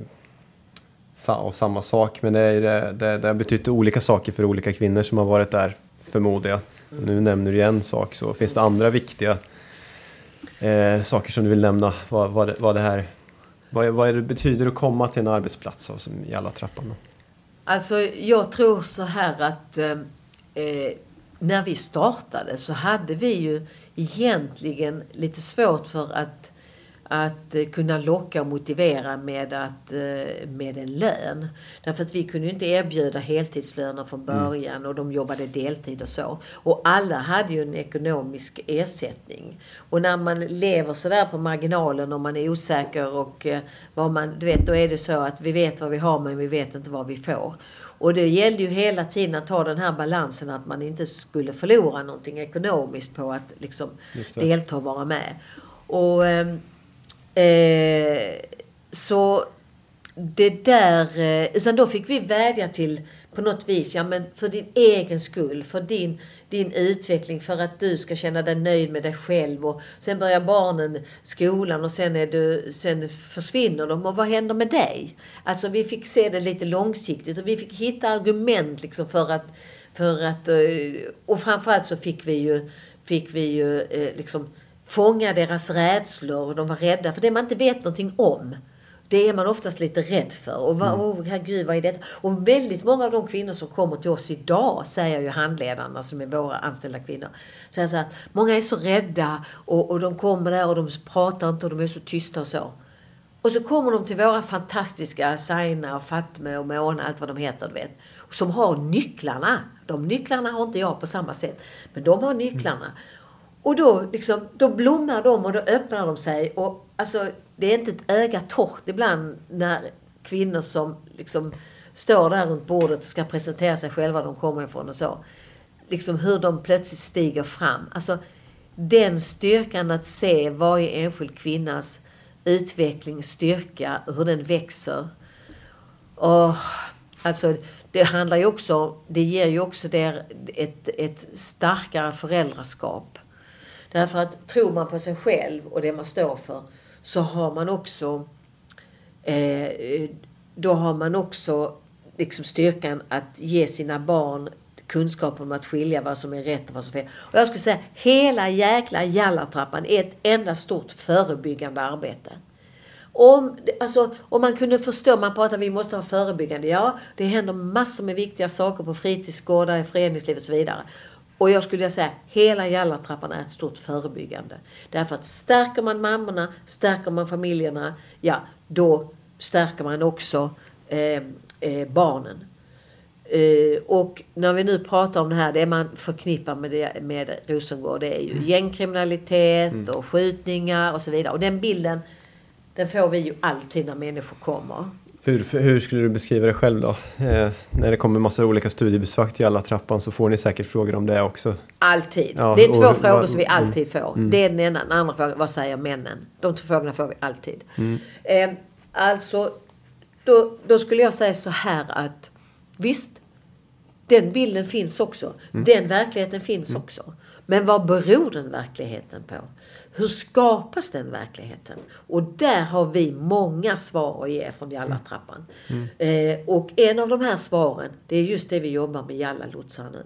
och samma sak. Men det, är, det, det har betytt olika saker för olika kvinnor som har varit där, förmodar jag. Mm. Nu nämner du en sak, så finns det andra viktiga eh, saker som du vill nämna? Vad, vad, det, vad det här vad, vad det betyder att komma till en arbetsplats som i alla trappan? Alltså, jag tror så här att eh, när vi startade så hade vi ju egentligen lite svårt för att att eh, kunna locka och motivera med, att, eh, med en lön. Därför att vi kunde ju inte erbjuda heltidslöner från mm. början mm. och de jobbade deltid och så. Och alla hade ju en ekonomisk ersättning. Och när man lever sådär på marginalen och man är osäker och eh, vad man, du vet, då är det så att vi vet vad vi har men vi vet inte vad vi får. Och det gällde ju hela tiden att ha den här balansen att man inte skulle förlora någonting ekonomiskt på att liksom delta och vara med. Och ehm, Eh, det där, eh, utan då fick vi vädja till på något vis, ja men för din egen skull, för din, din utveckling, för att du ska känna dig nöjd med dig själv. Och sen börjar barnen skolan och sen, är du, sen försvinner de. Och vad händer med dig? Alltså vi fick se det lite långsiktigt och vi fick hitta argument liksom för att, för att eh, och framförallt så fick vi ju, fick vi ju eh, liksom fånga deras rädslor. och De var rädda för det man inte vet någonting om. Det är man oftast lite rädd för. Och vad, mm. oh, herregud, vad är detta? Och väldigt många av de kvinnor som kommer till oss idag, säger ju handledarna som är våra anställda kvinnor, säger så här, många är så rädda och, och de kommer där och de pratar inte och de är så tysta och så. Och så kommer de till våra fantastiska Saina och Fatme och Mona, allt vad de heter, du vet. Som har nycklarna. De nycklarna har inte jag på samma sätt. Men de har nycklarna. Och då, liksom, då blommar de och då öppnar de sig. Och alltså, det är inte ett öga torrt ibland när kvinnor som liksom står där runt bordet och ska presentera sig själva, de kommer ifrån och så. Liksom hur de plötsligt stiger fram. Alltså, den styrkan att se varje enskild kvinnas utveckling, styrka, hur den växer. Och, alltså, det handlar ju också, det ger ju också där ett, ett starkare föräldraskap. Därför att tror man på sig själv och det man står för så har man också eh, då har man också liksom styrkan att ge sina barn kunskap om att skilja vad som är rätt och vad som är fel. Och jag skulle säga hela jäkla jallartrappan är ett enda stort förebyggande arbete. Om, alltså, om man kunde förstå, man pratar vi måste ha förebyggande. Ja, det händer massor med viktiga saker på fritidsgårdar, i föreningslivet och så vidare. Och jag skulle säga hela jallartrappan är ett stort förebyggande. Därför att stärker man mammorna, stärker man familjerna, ja, då stärker man också eh, eh, barnen. Uh, och när vi nu pratar om det här, det man förknippar med, det, med Rosengård, det är ju mm. gängkriminalitet mm. och skjutningar och så vidare. Och den bilden, den får vi ju alltid när människor kommer. Hur, hur skulle du beskriva det själv då? Eh, när det kommer massa olika studiebesök till alla trappan så får ni säkert frågor om det också. Alltid. Ja, det är två och, frågor som vi mm. alltid får. Mm. Det är den ena. Den andra frågan, vad säger männen? De två frågorna får vi alltid. Mm. Eh, alltså, då, då skulle jag säga så här att visst, den bilden finns också. Mm. Den verkligheten finns mm. också. Men vad beror den verkligheten på? Hur skapas den verkligheten? Och där har vi många svar att ge från Jallartrappan. Mm. mm. Eh, och en av de här svaren, det är just det vi jobbar med Jalla-lotsar nu.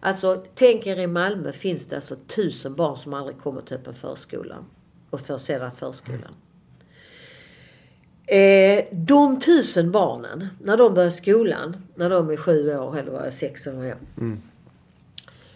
Alltså, tänk er i Malmö finns det alltså tusen barn som aldrig kommer till öppen förskola. Och för sedan förskolan. Eh, de tusen barnen, när de börjar skolan, när de är sju år eller sex år. Mm.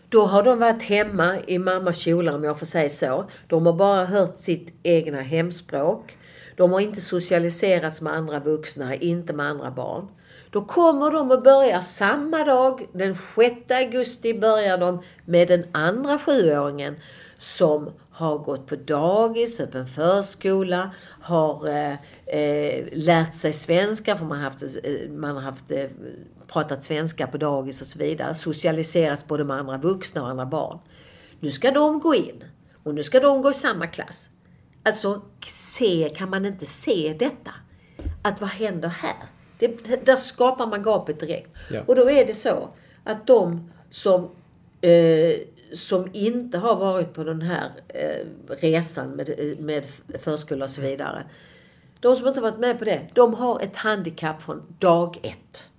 Då har de varit hemma i mammas kjolar om jag får säga så. De har bara hört sitt egna hemspråk. De har inte socialiserats med andra vuxna, inte med andra barn. Då kommer de att börja samma dag, den 6 augusti börjar de med den andra sjuåringen som har gått på dagis, öppen förskola, har eh, eh, lärt sig svenska för man har haft, eh, man har haft eh, pratat svenska på dagis och så vidare. Socialiserats både med andra vuxna och andra barn. Nu ska de gå in och nu ska de gå i samma klass. Alltså, se, kan man inte se detta? Att vad händer här? Det, där skapar man gapet direkt. Ja. Och då är det så att de som eh, som inte har varit på den här eh, resan med, med förskola och så vidare. De som inte varit med på det, de har ett handikapp från dag ett.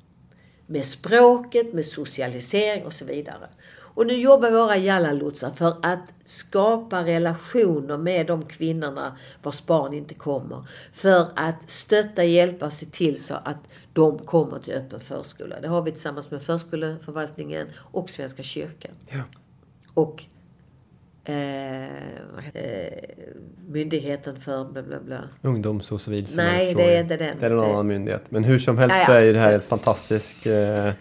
Med språket, med socialisering och så vidare. Och nu jobbar våra jallalotsar för att skapa relationer med de kvinnorna vars barn inte kommer. För att stötta, hjälpa och se till så att de kommer till öppen förskola. Det har vi tillsammans med förskoleförvaltningen och Svenska kyrkan. Ja och eh, eh, Myndigheten för bla bla bla. Ungdoms och civilsamhällesfrågor. Nej, det är inte den. Det är en annan myndighet. Men hur som helst ja, ja. så är ju det här helt fantastiskt. Eh,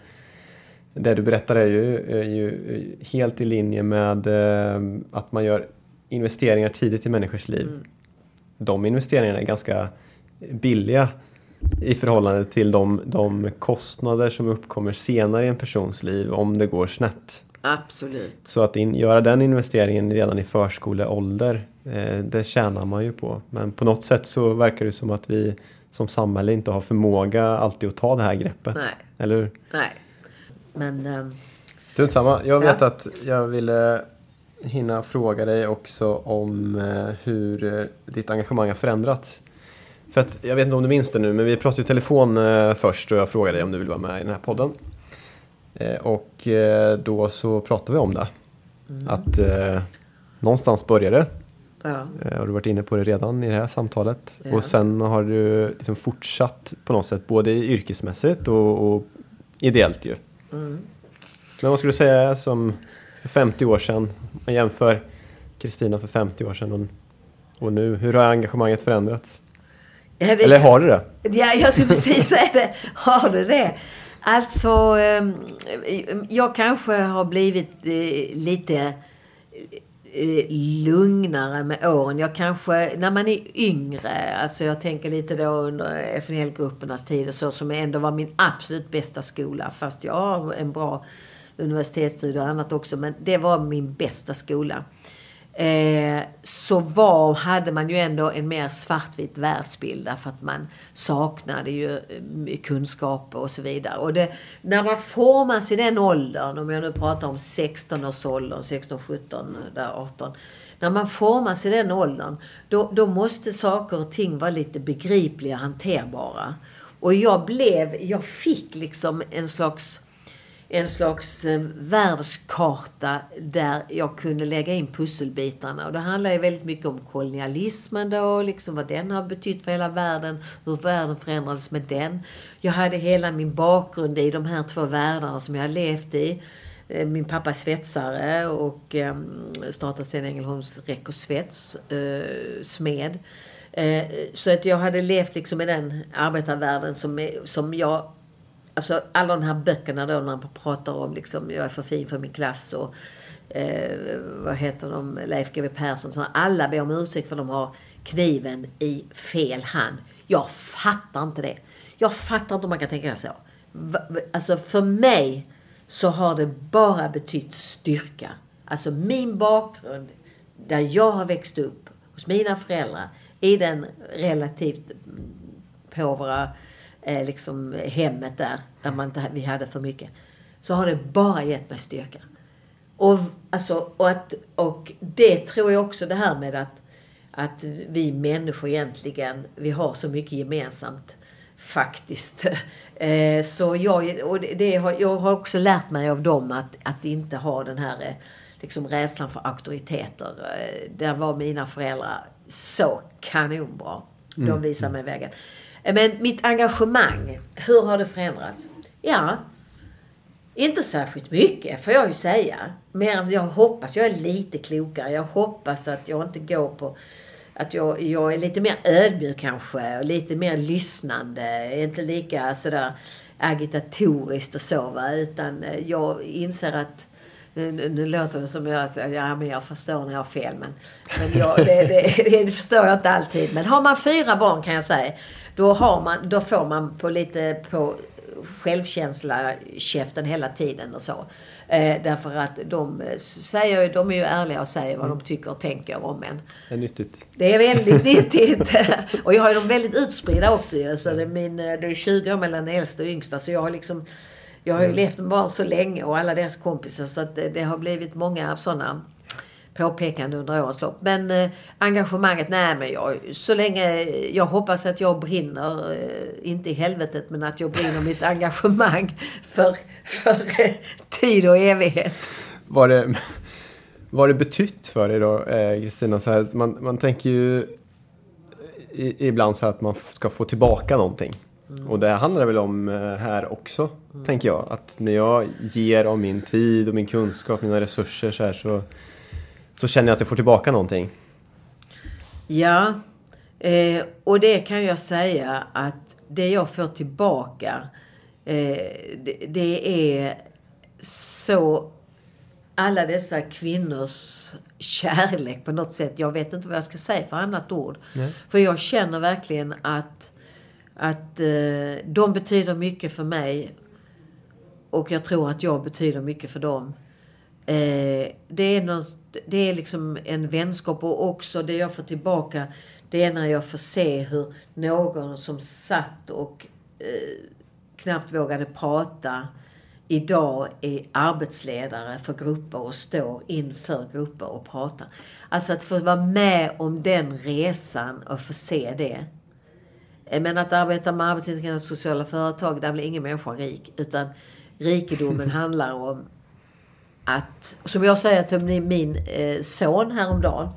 det du berättar är ju, är ju helt i linje med eh, att man gör investeringar tidigt i människors liv. Mm. De investeringarna är ganska billiga i förhållande till de, de kostnader som uppkommer senare i en persons liv om det går snett. Absolut. Så att in, göra den investeringen redan i förskoleålder, eh, det tjänar man ju på. Men på något sätt så verkar det som att vi som samhälle inte har förmåga alltid att ta det här greppet. Nej. Eller hur? Nej. Men... Um... Strunt samma. Jag vet ja. att jag ville hinna fråga dig också om eh, hur eh, ditt engagemang har förändrats. För att, jag vet inte om du minns det nu, men vi pratade ju telefon eh, först och jag frågade dig om du vill vara med i den här podden. Eh, och eh, då så pratade vi om det. Mm. Att eh, någonstans började Ja. Eh, har du varit inne på det redan i det här samtalet. Ja. Och sen har du liksom fortsatt på något sätt både yrkesmässigt och, och ideellt ju. Mm. Men vad skulle du säga som för 50 år sedan? Man jämför Kristina för 50 år sedan och, och nu. Hur har engagemanget förändrats? Det, Eller har du det? Ja, jag skulle precis säga det. Har du det? Alltså, ehm, jag kanske har blivit eh, lite eh, lugnare med åren. Jag kanske, när man är yngre, alltså jag tänker lite då under FNL-gruppernas tid och så, som ändå var min absolut bästa skola. Fast jag har en bra universitetsstudier och annat också, men det var min bästa skola. Eh, så var, hade man ju ändå en mer svartvit världsbild därför att man saknade ju eh, kunskap och så vidare. Och det, när man formas i den åldern, om jag nu pratar om 16-årsåldern, 16, 17, 18. När man formas i den åldern, då, då måste saker och ting vara lite begripliga, hanterbara. Och jag blev, jag fick liksom en slags en slags eh, världskarta där jag kunde lägga in pusselbitarna. Och det handlar ju väldigt mycket om kolonialismen då, liksom vad den har betytt för hela världen, hur världen förändrades med den. Jag hade hela min bakgrund i de här två världarna som jag har levt i. Eh, min pappa är svetsare och ehm, startade sen Ängelholms Räck och Svets, eh, smed. Så att jag hade levt liksom i den arbetarvärlden som, som jag Alltså alla de här böckerna då när man pratar om liksom, jag är för fin för min klass och eh, vad heter de, Leif GW Persson. Så alla ber om ursäkt för de har kniven i fel hand. Jag fattar inte det. Jag fattar inte om man kan tänka så. Alltså för mig så har det bara betytt styrka. Alltså min bakgrund, där jag har växt upp hos mina föräldrar i den relativt mm, påvra eh, liksom hemmet där, där man inte, vi hade för mycket. Så har det bara gett mig styrka. Och, alltså, och, att, och det tror jag också det här med att, att vi människor egentligen, vi har så mycket gemensamt faktiskt. Eh, så jag, och det har, jag har också lärt mig av dem att, att inte ha den här eh, liksom rädslan för auktoriteter. Eh, där var mina föräldrar så kanonbra. De mm. visade mig vägen. Eh, men mitt engagemang, hur har det förändrats? Ja, inte särskilt mycket får jag ju säga. Mer än jag hoppas jag är lite klokare. Jag hoppas att jag inte går på att jag, jag är lite mer ödmjuk kanske och lite mer lyssnande. Inte lika sådär agitatoriskt och så va. Utan eh, jag inser att nu, nu låter det som jag ja men jag förstår när jag har fel. Men, men jag, det, det, det, förstår jag inte alltid. Men har man fyra barn kan jag säga, då, har man, då får man på lite på självkänsla käften hela tiden och så. Eh, därför att de säger de är ju ärliga och säger vad mm. de tycker och tänker om en. Det är nyttigt. Det är väldigt nyttigt. och jag har ju dem väldigt utspridda också ju. Så det är, min, det är 20 år mellan den äldsta och yngsta. Så jag har liksom jag har ju mm. levt med barn så länge och alla deras kompisar så att det, det har blivit många sådana påpekande under årens lopp. Men eh, engagemanget, nej men jag, så länge jag hoppas att jag brinner, eh, inte i helvetet, men att jag brinner mitt engagemang för, för eh, tid och evighet. Var det, var det betytt för dig då, eh, Kristina? Eh, man, man tänker ju i, ibland så att man ska få tillbaka någonting. Mm. Och det handlar väl om eh, här också, mm. tänker jag. Att när jag ger av min tid och min kunskap, mina resurser så här så så känner jag att jag får tillbaka någonting. Ja, eh, och det kan jag säga att det jag får tillbaka eh, det, det, är så alla dessa kvinnors kärlek på något sätt. Jag vet inte vad jag ska säga för annat ord. Nej. För jag känner verkligen att, att eh, de betyder mycket för mig. Och jag tror att jag betyder mycket för dem. Eh, det, är något, det är liksom en vänskap och också det jag får tillbaka det är när jag får se hur någon som satt och eh, knappt vågade prata idag är arbetsledare för grupper och står inför grupper och pratar. Alltså att få vara med om den resan och få se det. Men att arbeta med arbetsintegrerande sociala företag, där blir ingen människa rik. Utan rikedomen handlar om att, som jag säger till min eh, son häromdagen,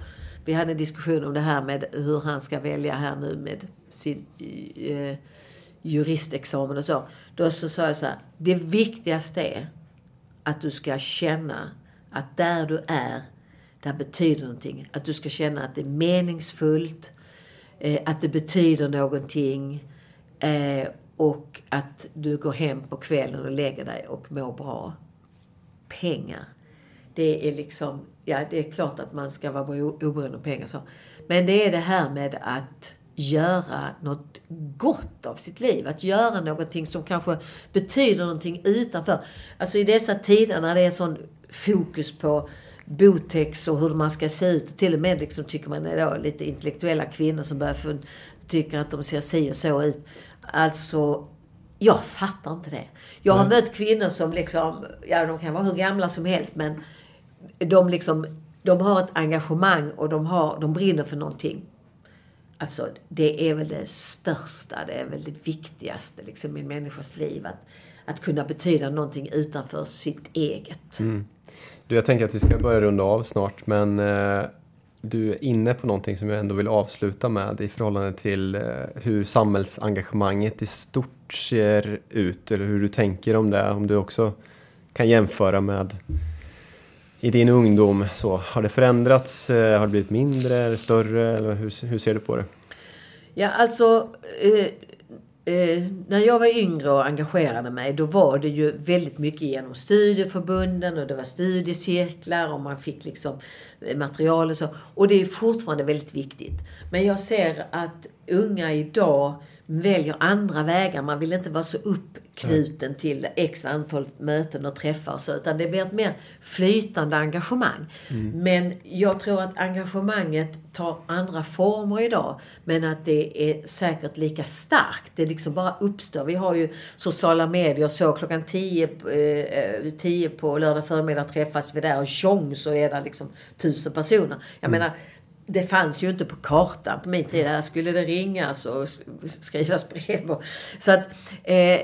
vi hade en diskussion om det här med hur han ska välja här nu med sin eh, juristexamen och så. Då så sa jag så här, det viktigaste är att du ska känna att där du är, där betyder någonting. Att du ska känna att det är meningsfullt. eh, att det betyder någonting eh, och att du går hem på kvällen och lägger dig och mår bra. Pengar. Det är liksom, ja det är klart att man ska vara oberoende av pengar så. Men det är det här med att göra något gott av sitt liv. Att göra någonting som kanske betyder någonting utanför. Alltså i dessa tider när det är sån fokus på botex och hur man ska se ut. Till och med liksom tycker man är då lite intellektuella kvinnor som börjar tycka tycker att de ser si och så ut. Alltså, jag fattar inte det. Jag har mött kvinnor som liksom, ja de kan vara hur gamla som helst men de liksom, de har ett engagemang och de, har, de brinner för någonting. Alltså, det är väl det största, det är väl det viktigaste liksom, i en människas liv. Att, att kunna betyda någonting utanför sitt eget. Mm. Du, jag tänker att vi ska börja runda av snart, men eh, du är inne på någonting som jag ändå vill avsluta med i förhållande till eh, hur samhällsengagemanget i stort ser ut, eller hur du tänker om det. Om du också kan jämföra med i din ungdom. Så, har det förändrats? Eh, har det blivit mindre eller större? Eller hur, hur ser du på det? Ja, alltså... Eh, eh, när jag var yngre och engagerade mig, då var det ju väldigt mycket genom studieförbunden och det var studiecirklar och man fick liksom eh, material och så. Och det är fortfarande väldigt viktigt. Men jag ser att unga idag väljer andra vägar. Man vill inte vara så uppknuten till x antal möten och träffar och så, utan det blir ett mer flytande engagemang. Mm. Men jag tror att engagemanget tar andra former idag, men att det är säkert lika starkt. Det liksom bara uppstår. Vi har ju sociala medier så klockan 10, eh, 10 på lördag förmiddag träffas vi där och tjong så är det liksom tusen personer. Jag mm. menar, det fanns ju inte på kartan på min tid. Här skulle det ringas och skrivas brev. så att, eh,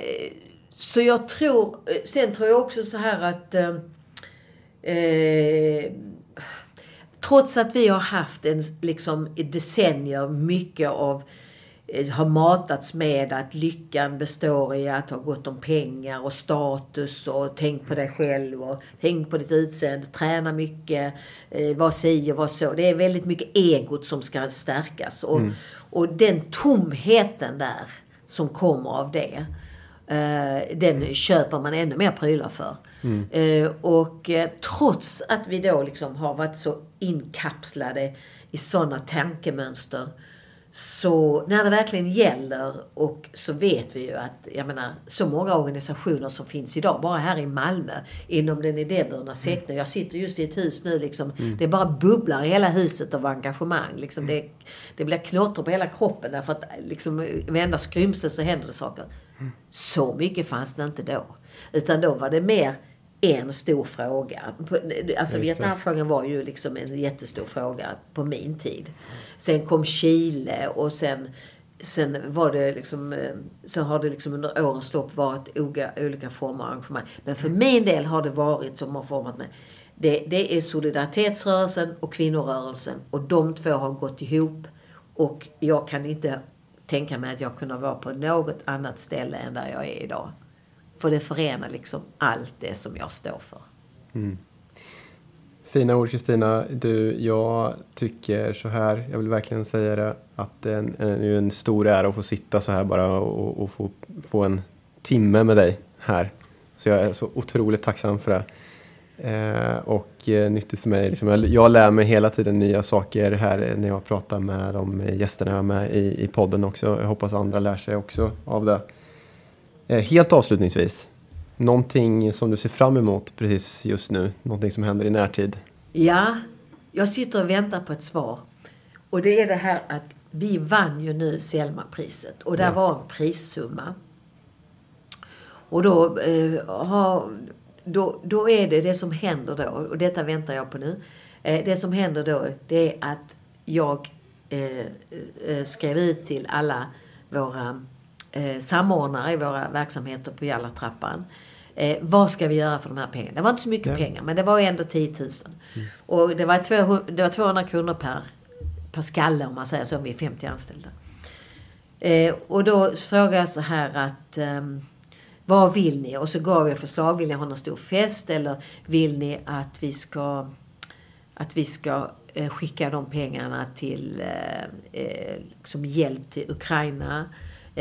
så jag tror, eh, sen tror jag också så här att eh, eh trots att vi har haft en, liksom, i decennier mycket av Eh, har matats med att lyckan består i att ha gott om pengar och status och tänk på dig själv och tänk på ditt utseende, träna mycket, eh, var si och var så. Det är väldigt mycket egot som ska stärkas. Och, mm. och den tomheten där som kommer av det, eh, den köper man ännu mer prylar för. Mm. Eh, och eh, trots att vi då liksom har varit så inkapslade i sådana tankemönster så när det verkligen gäller och så vet vi ju att, jag menar, så många organisationer som finns idag, bara här i Malmö, inom den idéburna sektorn. Jag sitter just i ett hus nu liksom, mm. det bara bubblar i hela huset av engagemang. Liksom, mm. det, det blir knotter på hela kroppen därför att liksom, varenda skrymsel så händer det saker. Mm. Så mycket fanns det inte då. Utan då var det mer en stor fråga. Alltså Vietnamfrågan var ju liksom en jättestor fråga på min tid. Sen kom Chile och sen, sen var det liksom, eh, så har det liksom under årens lopp varit olika, olika former av arrangemang. Men för min del har det varit som har format mig. Det, det är solidaritetsrörelsen och kvinnorörelsen och de två har gått ihop. Och jag kan inte tänka mig att jag kunde vara på något annat ställe än där jag är idag. För det förenar liksom allt det som jag står för. Mm. Fina ord Kristina. Du, jag tycker så här, jag vill verkligen säga det, att det är en, en, en stor ära att få sitta så här bara och, och, få, få en timme med dig här. Så jag är så otroligt tacksam för det. Eh, och eh, nyttigt för mig. Liksom, jag, jag lär mig hela tiden nya saker här när jag pratar med de gästerna jag har med i, i podden också. Jag hoppas andra lär sig också av det. Eh, helt avslutningsvis, någonting som du ser fram emot precis just nu? Någonting som händer i närtid? Ja, jag sitter och väntar på ett svar. Och det är det här att vi vann ju nu Selma-priset och där ja. var en prissumma. Och då, eh, har, då, då är det det som händer då, och detta väntar jag på nu. Eh, det som händer då, det är att jag eh, eh skrev ut till alla våra eh, samordnare i våra verksamheter på Jallartrappan. Eh, vad ska vi göra för de här pengarna? Det var inte så mycket ja. pengar, men det var ändå 10 000. Mm. Och det var, 200, det var 200 kronor per, per skalle om man säger så, om vi är 50 anställda. Eh, och då frågade jag så här att eh, vad vill ni? Och så gav jag förslag. Vill ni ha någon stor fest eller vill ni att vi ska att vi ska eh, skicka de pengarna till eh, eh, liksom hjälp till Ukraina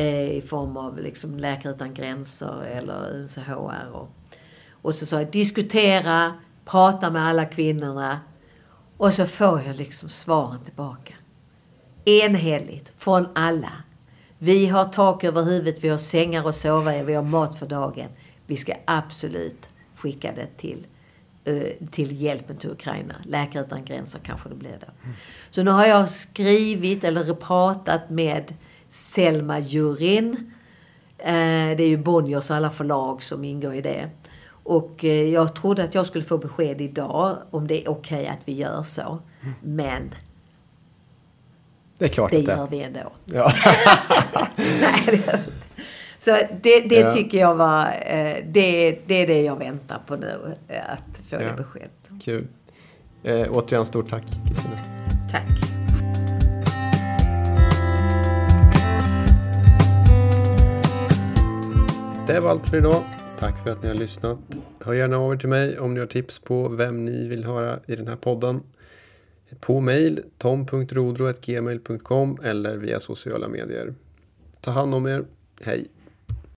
i form av liksom Läkare Utan Gränser eller UNCHR. Och, och så sa jag diskutera, prata med alla kvinnorna och så får jag liksom svaren tillbaka. Enhetligt från alla. Vi har tak över huvudet, vi har sängar att sova i, vi har mat för dagen. Vi ska absolut skicka det till, eh, till hjälpen till Ukraina. Läkare utan gränser kanske det blir då. Mm. Så nu har jag skrivit eller pratat med Selma Jurin. Eh, det är ju Bonniers alla förlag som ingår i det. Och eh, jag trodde att jag skulle få besked idag om det är okej okay att vi gör så. Men det är klart det det gör vi ändå. Ja. Nej, det Så det, det ja. tycker jag var, eh, det, det är det jag väntar på nu, att få ja. det beskedet. Kul. Eh, återigen stort tack Kristina. Tack. Det var allt för idag. Tack för att ni har lyssnat. Hör gärna av er till mig om ni har tips på vem ni vill höra i den här podden. På mail tom.rodro.gmail.com eller via sociala medier. Ta hand om er. Hej!